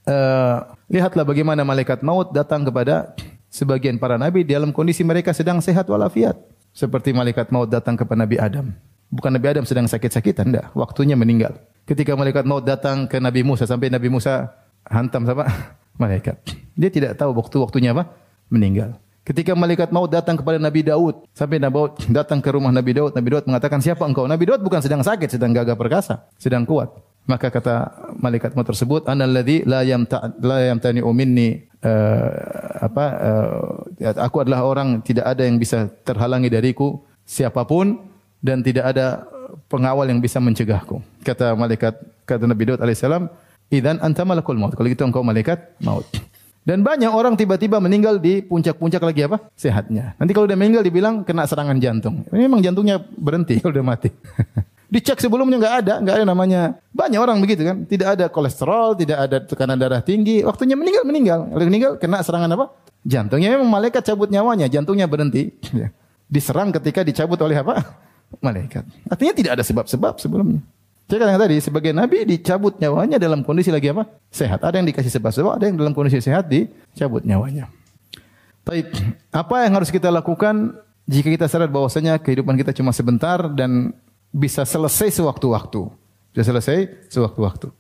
Uh, lihatlah bagaimana malaikat maut datang kepada sebagian para nabi dalam kondisi mereka sedang sehat walafiat. Seperti malaikat maut datang kepada Nabi Adam. Bukan Nabi Adam sedang sakit-sakitan, tidak. Waktunya meninggal. Ketika malaikat maut datang ke Nabi Musa sampai Nabi Musa hantam siapa? (laughs) Malaikat. Dia tidak tahu waktu-waktunya apa? Meninggal. Ketika malaikat maut datang kepada Nabi Daud, sampai Nabi Daud datang ke rumah Nabi Daud, Nabi Daud mengatakan, "Siapa engkau?" Nabi Daud bukan sedang sakit, sedang gagah perkasa, sedang kuat. Maka kata malaikat maut tersebut, "Ana alladzi la yamta la yamtani minni uh, apa uh, aku adalah orang tidak ada yang bisa terhalangi dariku siapa pun dan tidak ada pengawal yang bisa mencegahku." Kata malaikat kata Nabi Daud alaihissalam, "Idzan anta malakul maut." Kalau gitu engkau malaikat maut. Dan banyak orang tiba-tiba meninggal di puncak-puncak lagi apa? Sehatnya. Nanti kalau udah meninggal dibilang kena serangan jantung. Memang jantungnya berhenti (laughs) kalau udah mati. Dicek sebelumnya nggak ada, nggak ada namanya. Banyak orang begitu kan. Tidak ada kolesterol, tidak ada tekanan darah tinggi. Waktunya meninggal meninggal. Kalau meninggal kena serangan apa? Jantungnya memang malaikat cabut nyawanya, jantungnya berhenti. (laughs) Diserang ketika dicabut oleh apa? (laughs) Malaikat. Artinya tidak ada sebab-sebab sebelumnya. Saya katakan tadi, sebagai nabi dicabut nyawanya dalam kondisi lagi apa? Sehat. Ada yang dikasih sebab-sebab, ada yang dalam kondisi sehat dicabut nyawanya. Baik, apa yang harus kita lakukan jika kita sadar bahwasanya kehidupan kita cuma sebentar dan bisa selesai sewaktu-waktu. Bisa selesai sewaktu-waktu.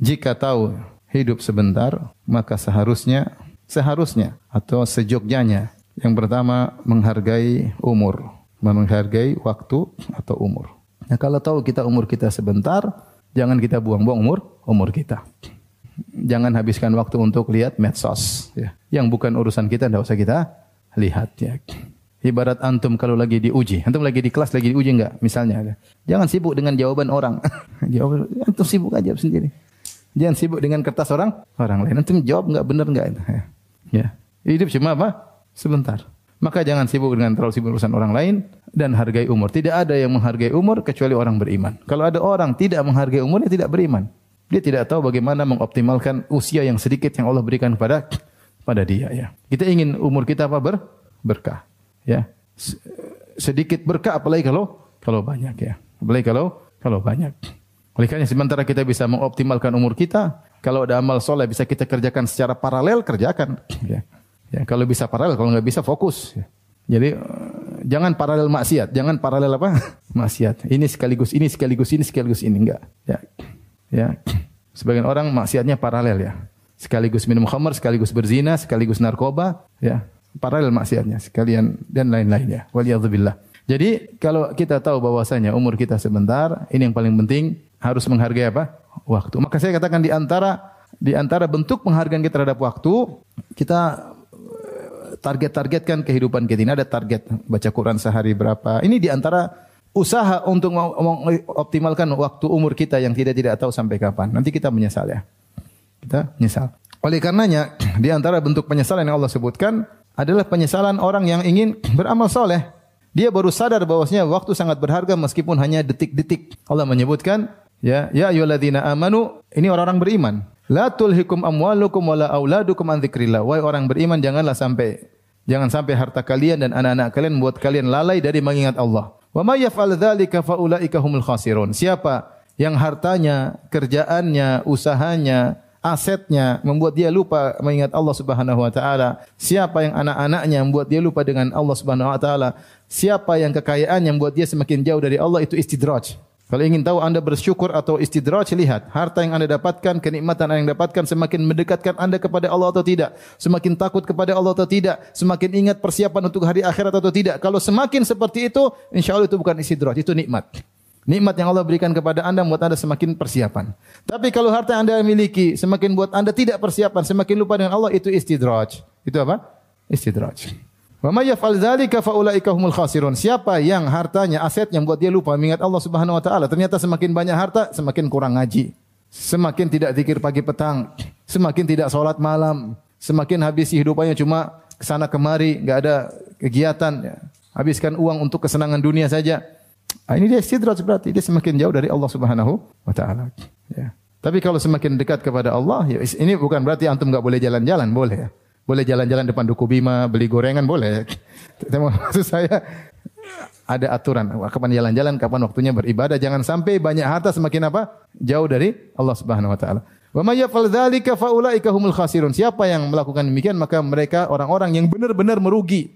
Jika tahu hidup sebentar, maka seharusnya seharusnya atau sejogjanya yang pertama menghargai umur, menghargai waktu atau umur. Nah, kalau tahu kita umur kita sebentar, jangan kita buang-buang umur umur kita. Jangan habiskan waktu untuk lihat medsos ya. Yang bukan urusan kita tidak usah kita lihat ya. Ibarat antum kalau lagi diuji, antum lagi di kelas lagi diuji enggak misalnya. Jangan sibuk dengan jawaban orang. (laughs) jawab antum sibuk aja sendiri. Jangan sibuk dengan kertas orang orang lain. Antum jawab enggak benar enggak Ya. Hidup cuma apa? Sebentar. Maka jangan sibuk dengan terlalu sibuk urusan orang lain dan hargai umur. Tidak ada yang menghargai umur kecuali orang beriman. Kalau ada orang tidak menghargai umur, dia tidak beriman. Dia tidak tahu bagaimana mengoptimalkan usia yang sedikit yang Allah berikan kepada pada dia ya. Kita ingin umur kita apa ber berkah ya. Sedikit berkah apalagi kalau kalau banyak ya. Apalagi kalau kalau banyak. Oleh karena sementara kita bisa mengoptimalkan umur kita, kalau ada amal soleh bisa kita kerjakan secara paralel, kerjakan. Ya. Ya, kalau bisa paralel, kalau nggak bisa fokus. Ya. Jadi uh, jangan paralel maksiat, jangan paralel apa? (laughs) maksiat. Ini sekaligus ini sekaligus ini sekaligus ini enggak. Ya. Ya. Sebagian orang maksiatnya paralel ya. Sekaligus minum khamar, sekaligus berzina, sekaligus narkoba, ya. Paralel maksiatnya sekalian dan lain-lainnya. Waliyadzubillah. Jadi kalau kita tahu bahwasanya umur kita sebentar, ini yang paling penting harus menghargai apa? Waktu. Maka saya katakan di antara Di antara bentuk penghargaan kita terhadap waktu, kita eh, target-targetkan kehidupan kita. Ini ada target baca Quran sehari berapa. Ini di antara usaha untuk mengoptimalkan waktu umur kita yang tidak tidak tahu sampai kapan. Nanti kita menyesal ya. Kita menyesal. Oleh karenanya, (clears throat) di antara bentuk penyesalan yang Allah sebutkan adalah penyesalan orang yang ingin (clears throat) beramal soleh. Dia baru sadar bahwasanya waktu sangat berharga meskipun hanya detik-detik. Allah menyebutkan, ya, ya ayyuhalladzina amanu, ini orang-orang beriman. La tulhikum amwalukum wala auladukum an dzikrillah. Wahai orang beriman janganlah sampai jangan sampai harta kalian dan anak-anak kalian membuat kalian lalai dari mengingat Allah. Wa may yaf'al dzalika fa ulaika humul khasirun. Siapa yang hartanya, kerjaannya, usahanya, asetnya membuat dia lupa mengingat Allah Subhanahu wa taala. Siapa yang anak-anaknya membuat dia lupa dengan Allah Subhanahu wa taala. Siapa yang kekayaan yang membuat dia semakin jauh dari Allah itu istidraj. Kalau ingin tahu Anda bersyukur atau istidraj, lihat harta yang Anda dapatkan, kenikmatan yang Anda dapatkan semakin mendekatkan Anda kepada Allah atau tidak, semakin takut kepada Allah atau tidak, semakin ingat persiapan untuk hari akhirat atau tidak. Kalau semakin seperti itu, insya Allah itu bukan istidraj, itu nikmat. Nikmat yang Allah berikan kepada Anda membuat Anda semakin persiapan. Tapi kalau harta yang Anda miliki semakin buat Anda tidak persiapan, semakin lupa dengan Allah, itu istidraj. Itu apa? Istidraj. Wa may yaf'al dzalika fa humul khasirun. Siapa yang hartanya, asetnya membuat dia lupa mengingat Allah Subhanahu wa taala, ternyata semakin banyak harta, semakin kurang ngaji. Semakin tidak zikir pagi petang, semakin tidak salat malam, semakin habis hidupannya cuma ke sana kemari, enggak ada kegiatan ya. Habiskan uang untuk kesenangan dunia saja. Nah, ini dia istidraj berarti dia semakin jauh dari Allah Subhanahu wa taala. Ya. Tapi kalau semakin dekat kepada Allah, ya ini bukan berarti antum enggak boleh jalan-jalan, boleh ya. Boleh jalan-jalan depan Duku Bima, beli gorengan boleh. (laughs) Maksud saya ada aturan. Kapan jalan-jalan, kapan waktunya beribadah. Jangan sampai banyak harta semakin apa? Jauh dari Allah Subhanahu wa taala. Wa may yaf'al dzalika fa ulaika humul khasirun. Siapa yang melakukan demikian maka mereka orang-orang yang benar-benar merugi.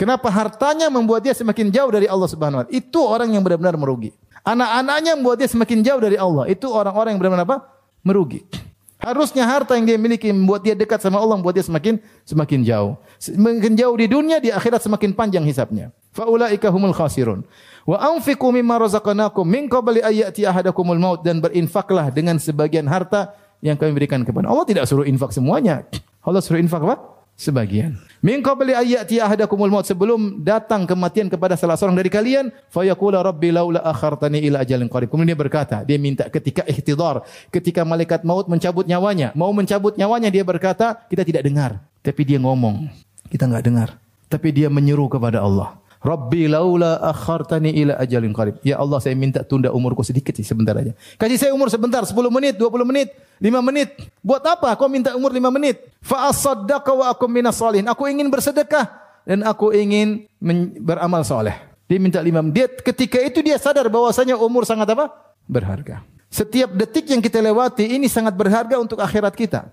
Kenapa hartanya membuat dia semakin jauh dari Allah Subhanahu wa taala? Itu orang yang benar-benar merugi. Anak-anaknya membuat dia semakin jauh dari Allah. Itu orang-orang yang benar-benar apa? Merugi. Harusnya harta yang dia miliki membuat dia dekat sama Allah, membuat dia semakin semakin jauh. Semakin jauh di dunia, di akhirat semakin panjang hisapnya. Faulaika humul khasirun. Wa anfiqu mimma razaqnakum min qabli ayati ahadakumul maut dan berinfaklah dengan sebagian harta yang kami berikan kepada Allah tidak suruh infak semuanya. Allah suruh infak apa? Sebagian. Min qabli ayati ahadakumul maut sebelum datang kematian kepada salah seorang dari kalian, fayaqula rabbi laula akhartani ila ajalin qarib. Kemudian dia berkata, dia minta ketika ihtidar, ketika malaikat maut mencabut nyawanya, mau mencabut nyawanya dia berkata, kita tidak dengar, tapi dia ngomong, kita enggak dengar. Tapi dia menyeru kepada Allah. Rabbi laula akhartani ila ajalin qarib. Ya Allah, saya minta tunda umurku sedikit sih sebentar aja. Kasih saya umur sebentar, 10 menit, 20 menit, 5 menit. Buat apa? Kau minta umur 5 menit. Fa asaddaqa wa akum minas salihin. Aku ingin bersedekah dan aku ingin beramal soleh. Dia minta 5 menit. Ketika itu dia sadar bahwasanya umur sangat apa? Berharga. Setiap detik yang kita lewati ini sangat berharga untuk akhirat kita.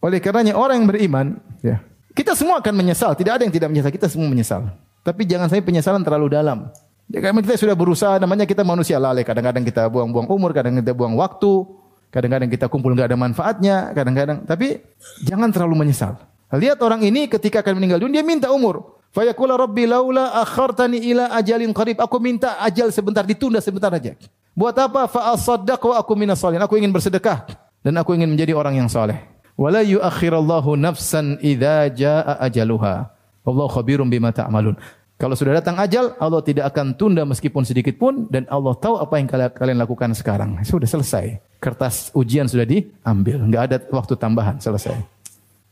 Oleh karenanya orang yang beriman, ya, kita semua akan menyesal. Tidak ada yang tidak menyesal. Kita semua menyesal. Tapi jangan sampai penyesalan terlalu dalam. Ya, karena kita sudah berusaha, namanya kita manusia lalai. Kadang-kadang kita buang-buang umur, kadang kadang kita buang waktu, kadang-kadang kita kumpul nggak ada manfaatnya, kadang-kadang. Tapi jangan terlalu menyesal. Lihat orang ini ketika akan meninggal dunia, dia minta umur. Fayaqula rabbi laula akhartani ila ajalin qarib. Aku minta ajal sebentar, ditunda sebentar aja. Buat apa? Fa asaddaq wa aku minas Aku ingin bersedekah dan aku ingin menjadi orang yang saleh. Wala yuakhirallahu nafsan idza jaa ajaluha. Allah khabirum bima ta'malun. Kalau sudah datang ajal, Allah tidak akan tunda meskipun sedikit pun dan Allah tahu apa yang kalian lakukan sekarang. Sudah selesai. Kertas ujian sudah diambil, enggak ada waktu tambahan, selesai.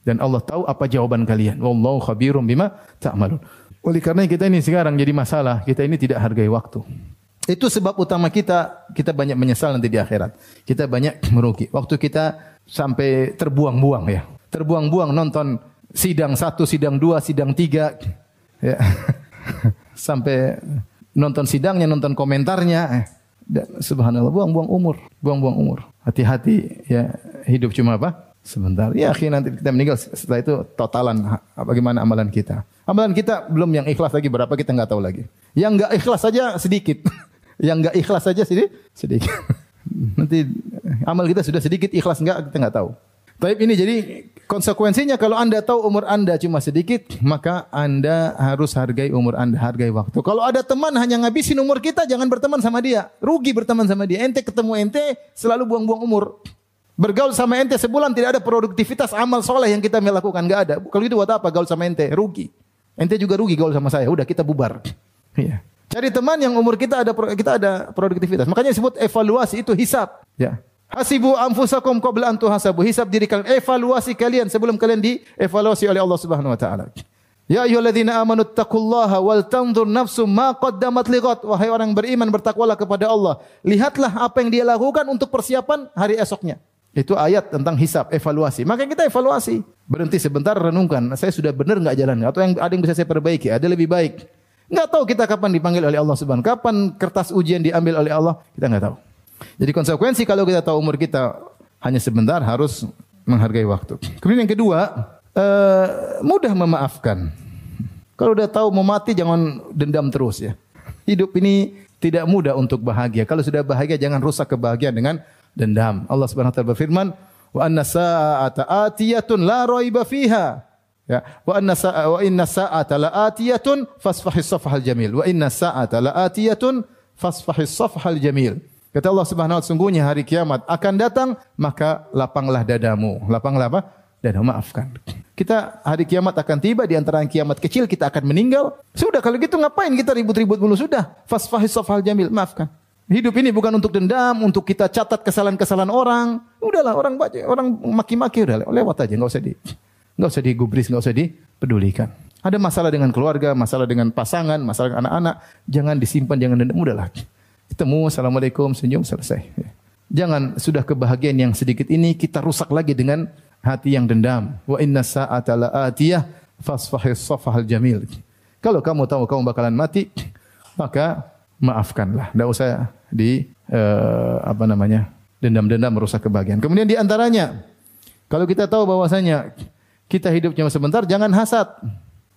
Dan Allah tahu apa jawaban kalian. Wallahu khabirum bima ta'malun. Oleh karena kita ini sekarang jadi masalah, kita ini tidak hargai waktu. Itu sebab utama kita kita banyak menyesal nanti di akhirat. Kita banyak (clears throat) merugi. Waktu kita sampai terbuang-buang ya. Terbuang-buang nonton sidang satu, sidang dua, sidang tiga, ya. (laughs) (laughs) sampai nonton sidangnya, nonton komentarnya, eh. dan subhanallah buang-buang umur, buang-buang umur. Hati-hati ya hidup cuma apa? Sebentar. Ya akhirnya nanti kita meninggal setelah itu totalan bagaimana amalan kita. Amalan kita belum yang ikhlas lagi berapa kita nggak tahu lagi. Yang nggak ikhlas saja sedikit. (laughs) yang nggak ikhlas saja sedikit. sedikit. (laughs) nanti amal kita sudah sedikit ikhlas nggak kita nggak tahu. Tapi ini jadi konsekuensinya kalau Anda tahu umur Anda cuma sedikit, maka Anda harus hargai umur Anda, hargai waktu. Kalau ada teman hanya ngabisin umur kita, jangan berteman sama dia. Rugi berteman sama dia. Ente ketemu ente selalu buang-buang umur. Bergaul sama ente sebulan tidak ada produktivitas amal soleh yang kita melakukan, nggak ada. Kalau itu buat apa gaul sama ente? Rugi. Ente juga rugi gaul sama saya. Udah kita bubar. Iya. Cari teman yang umur kita ada kita ada produktivitas. Makanya disebut evaluasi itu hisap. Ya. Hasibu anfusakum qabla an tuhasabu. Hisab diri kalian, evaluasi kalian sebelum kalian dievaluasi oleh Allah Subhanahu wa taala. Ya ayyuhalladzina amanu taqullaha wal tanzur nafsum ma qaddamat liqat. Wahai orang beriman bertakwalah kepada Allah. Lihatlah apa yang dia lakukan untuk persiapan hari esoknya. Itu ayat tentang hisab, evaluasi. Maka kita evaluasi. Berhenti sebentar, renungkan. Saya sudah benar nggak jalan? Atau yang ada yang bisa saya perbaiki? Ada lebih baik. Nggak tahu kita kapan dipanggil oleh Allah Subhanahu. Kapan kertas ujian diambil oleh Allah? Kita nggak tahu. Jadi konsekuensi kalau kita tahu umur kita hanya sebentar harus menghargai waktu. Kemudian yang kedua, uh, mudah memaafkan. Kalau udah tahu mau mati jangan dendam terus ya. Hidup ini tidak mudah untuk bahagia. Kalau sudah bahagia jangan rusak kebahagiaan dengan dendam. Allah Subhanahu wa taala berfirman, "Wa anna sa'ata atiyatun la raiba fiha." Ya, wa anna sa'a wa inna sa'ata la atiyatun fasfahis safhal jamil. Wa inna sa'ata la atiyatun fasfahis safhal jamil. Kata Allah Subhanahu wa taala, sungguhnya hari kiamat akan datang, maka lapanglah dadamu. Lapanglah apa? Dadamu maafkan. Kita hari kiamat akan tiba di antara kiamat kecil kita akan meninggal. Sudah kalau gitu ngapain kita ribut-ribut dulu sudah. Fasfahis safhal jamil, maafkan. Hidup ini bukan untuk dendam, untuk kita catat kesalahan-kesalahan orang. Udahlah orang baca, orang maki-maki udah lewat aja, nggak usah di, nggak usah digubris, nggak usah dipedulikan. Ada masalah dengan keluarga, masalah dengan pasangan, masalah anak-anak, jangan disimpan, jangan dendam. Udahlah, ketemu, assalamualaikum, senyum, selesai. Jangan sudah kebahagiaan yang sedikit ini kita rusak lagi dengan hati yang dendam. Wa inna sa'ata la'atiyah fasfahis safahal jamil. Kalau kamu tahu kamu bakalan mati, maka maafkanlah. Tidak usah di uh, apa namanya dendam-dendam merusak kebahagiaan. Kemudian di antaranya, kalau kita tahu bahwasanya kita hidup cuma sebentar, jangan hasad.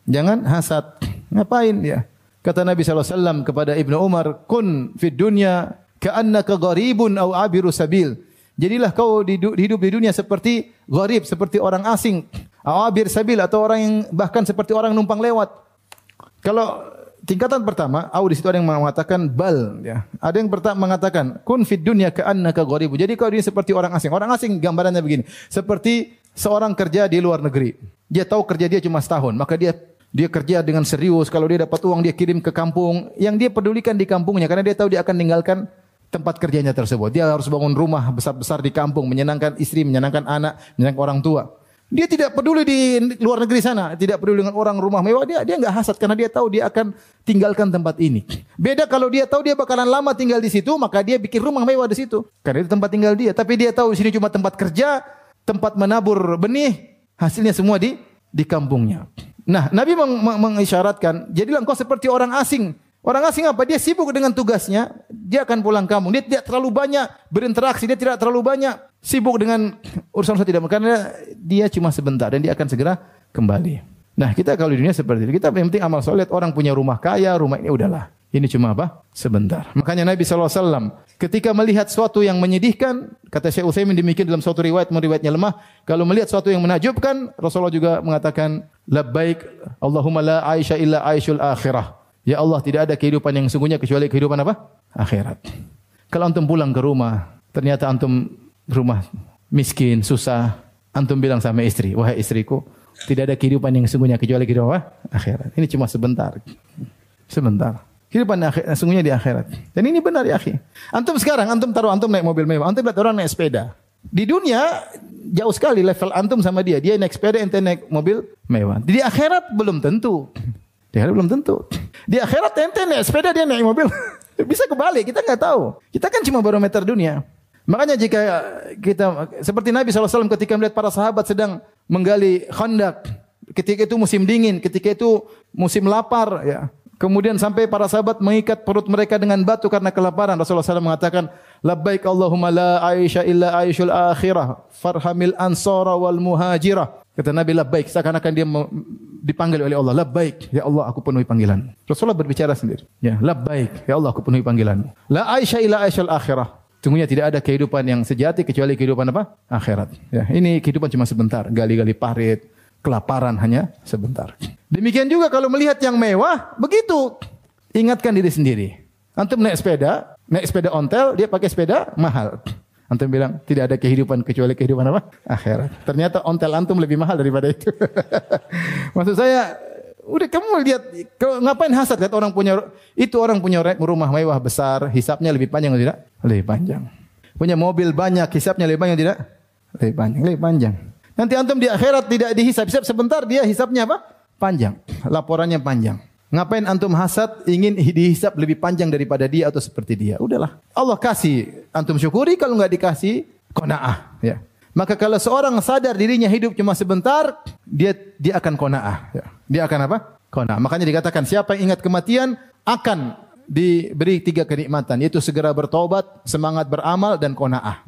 Jangan hasad. Ngapain ya? Kata Nabi SAW kepada Ibnu Umar, Kun fid dunya ka'annaka gharibun au abiru sabil. Jadilah kau hidup di dunia seperti gharib, seperti orang asing. Awabir sabil atau orang yang bahkan seperti orang numpang lewat. Kalau tingkatan pertama, au di situ ada yang mengatakan bal ya. Ada yang pertama mengatakan kun fid dunya ka'annaka gharibu. Jadi kau ini seperti orang asing. Orang asing gambarannya begini, seperti seorang kerja di luar negeri. Dia tahu kerja dia cuma setahun, maka dia dia kerja dengan serius. Kalau dia dapat uang dia kirim ke kampung. Yang dia pedulikan di kampungnya karena dia tahu dia akan meninggalkan tempat kerjanya tersebut. Dia harus bangun rumah besar-besar di kampung, menyenangkan istri, menyenangkan anak, menyenangkan orang tua. Dia tidak peduli di luar negeri sana, tidak peduli dengan orang rumah mewah, dia dia nggak hasad karena dia tahu dia akan tinggalkan tempat ini. Beda kalau dia tahu dia bakalan lama tinggal di situ, maka dia bikin rumah mewah di situ. Karena itu tempat tinggal dia. Tapi dia tahu di sini cuma tempat kerja, tempat menabur benih, hasilnya semua di di kampungnya. Nah, Nabi meng mengisyaratkan, jadilah engkau seperti orang asing. Orang asing apa? Dia sibuk dengan tugasnya, dia akan pulang kampung. Dia tidak terlalu banyak berinteraksi, dia tidak terlalu banyak sibuk dengan urusan urusan tidak karena dia cuma sebentar dan dia akan segera kembali. Nah, kita kalau di dunia seperti itu, kita yang penting amal soleh, orang punya rumah kaya, rumah ini udahlah. Ini cuma apa? Sebentar. Makanya Nabi SAW ketika melihat suatu yang menyedihkan, kata Syekh Utsaimin demikian dalam suatu riwayat, riwayatnya lemah, kalau melihat suatu yang menakjubkan, Rasulullah juga mengatakan, labbaik Allahumma la aisha illa aishul akhirah. Ya Allah, tidak ada kehidupan yang sungguhnya kecuali kehidupan apa? Akhirat. Kalau antum pulang ke rumah, ternyata antum rumah miskin, susah, antum bilang sama istri, wahai istriku, tidak ada kehidupan yang sungguhnya kecuali kehidupan apa? Akhirat. Ini cuma sebentar. Sebentar. Kehidupan akhir, sungguhnya di akhirat. Dan ini benar ya akhi. Antum sekarang, antum taruh antum naik mobil mewah, antum lihat orang naik sepeda. Di dunia jauh sekali level antum sama dia. Dia naik sepeda, ente naik mobil mewah. Di akhirat belum tentu. Di akhirat belum tentu. Di akhirat ente naik sepeda dia naik mobil. (laughs) Bisa kebalik, kita nggak tahu. Kita kan cuma barometer dunia. Makanya jika kita seperti Nabi SAW ketika melihat para sahabat sedang menggali khandak, ketika itu musim dingin, ketika itu musim lapar, ya. Kemudian sampai para sahabat mengikat perut mereka dengan batu karena kelaparan. Rasulullah SAW mengatakan, Labbaik Allahumma la aisha illa aishul akhirah, farhamil ansara wal muhajirah. Kata Nabi labbaik seakan-akan dia dipanggil oleh Allah. Labbaik, ya Allah aku penuhi panggilan. Rasulullah berbicara sendiri. Ya, labbaik, ya Allah aku penuhi panggilan. La aisha illa aishul akhirah. Sungguhnya tidak ada kehidupan yang sejati kecuali kehidupan apa? Akhirat. Ya, ini kehidupan cuma sebentar, gali-gali parit, kelaparan hanya sebentar. Demikian juga kalau melihat yang mewah, begitu. Ingatkan diri sendiri. Antum naik sepeda, naik sepeda ontel, dia pakai sepeda mahal. Antum bilang tidak ada kehidupan kecuali kehidupan apa? Akhirat. Ternyata ontel antum lebih mahal daripada itu. (laughs) Maksud saya, udah kamu lihat ngapain hasad lihat orang punya itu orang punya rumah mewah besar, hisapnya lebih panjang atau tidak? Lebih panjang. Punya mobil banyak, hisapnya lebih panjang tidak? Lebih panjang, lebih panjang. Nanti antum di akhirat tidak dihisap, hisap sebentar dia hisapnya apa? Panjang. Laporannya panjang. Ngapain antum hasad ingin dihisap lebih panjang daripada dia atau seperti dia? Udahlah. Allah kasih, antum syukuri kalau nggak dikasih kona'ah, ya. Maka kalau seorang sadar dirinya hidup cuma sebentar, dia dia akan kona'ah, ya. Dia akan apa? Kona'ah. Makanya dikatakan siapa yang ingat kematian akan diberi tiga kenikmatan, yaitu segera bertobat, semangat beramal dan kona'ah.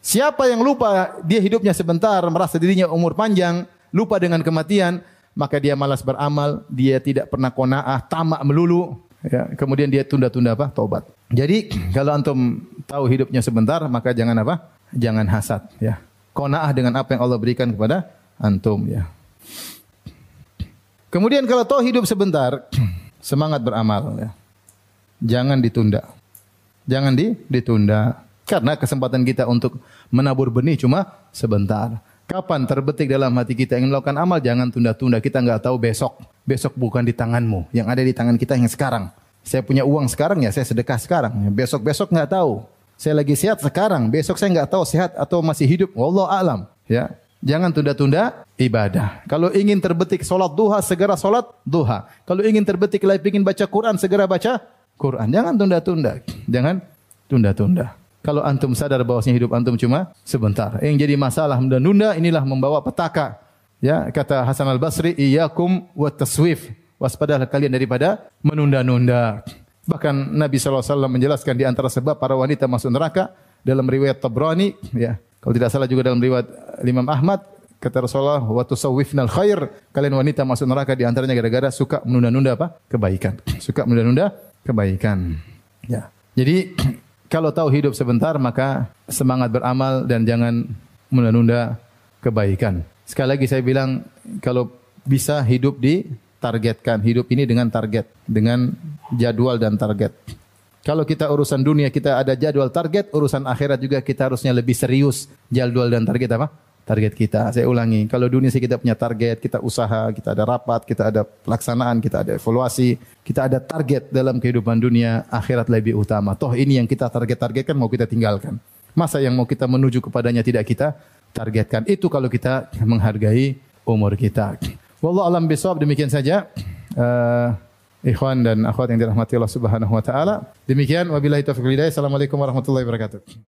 Siapa yang lupa dia hidupnya sebentar, merasa dirinya umur panjang, lupa dengan kematian, maka dia malas beramal, dia tidak pernah kona'ah, tamak melulu, ya, kemudian dia tunda-tunda apa? Taubat. Jadi (clears throat) kalau antum tahu hidupnya sebentar, maka jangan apa? Jangan hasad, ya. Kona'ah dengan apa yang Allah berikan kepada antum, ya. Kemudian kalau tahu hidup sebentar, (clears throat) semangat beramal, ya. Jangan ditunda. Jangan di, ditunda. Karena kesempatan kita untuk menabur benih cuma sebentar. Kapan terbetik dalam hati kita ingin melakukan amal, jangan tunda-tunda. Kita nggak tahu besok. Besok bukan di tanganmu. Yang ada di tangan kita yang sekarang. Saya punya uang sekarang ya, saya sedekah sekarang. Besok-besok nggak tahu. Saya lagi sehat sekarang. Besok saya nggak tahu sehat atau masih hidup. Wallah alam. Ya, Jangan tunda-tunda ibadah. Kalau ingin terbetik solat duha, segera solat duha. Kalau ingin terbetik lagi ingin baca Quran, segera baca Quran. Jangan tunda-tunda. Jangan tunda-tunda. Kalau antum sadar bahwasanya hidup antum cuma sebentar. Yang jadi masalah menunda-nunda inilah membawa petaka. Ya, kata Hasan Al-Basri, "Iyyakum wa taswif." Waspadalah kalian daripada menunda-nunda. Bahkan Nabi SAW menjelaskan di antara sebab para wanita masuk neraka dalam riwayat Tabrani, ya. Kalau tidak salah juga dalam riwayat Imam Ahmad, kata Rasulullah, "Wa tusawwifnal khair." Kalian wanita masuk neraka di antaranya gara-gara suka menunda-nunda apa? Kebaikan. Suka menunda-nunda kebaikan. Ya. Jadi kalau tahu hidup sebentar maka semangat beramal dan jangan menunda kebaikan. Sekali lagi saya bilang kalau bisa hidup di targetkan hidup ini dengan target, dengan jadwal dan target. Kalau kita urusan dunia kita ada jadwal target, urusan akhirat juga kita harusnya lebih serius jadwal dan target apa? Target kita. Saya ulangi, kalau dunia sih kita punya target, kita usaha, kita ada rapat, kita ada pelaksanaan, kita ada evaluasi, kita ada target dalam kehidupan dunia, akhirat lebih utama. Toh ini yang kita target-targetkan mau kita tinggalkan. Masa yang mau kita menuju kepadanya tidak kita targetkan. Itu kalau kita menghargai umur kita. Wallah alam bisawab demikian saja. Uh, ikhwan dan akhwat yang dirahmati Allah Subhanahu wa taala. Demikian wabillahi taufiq Assalamualaikum warahmatullahi wabarakatuh.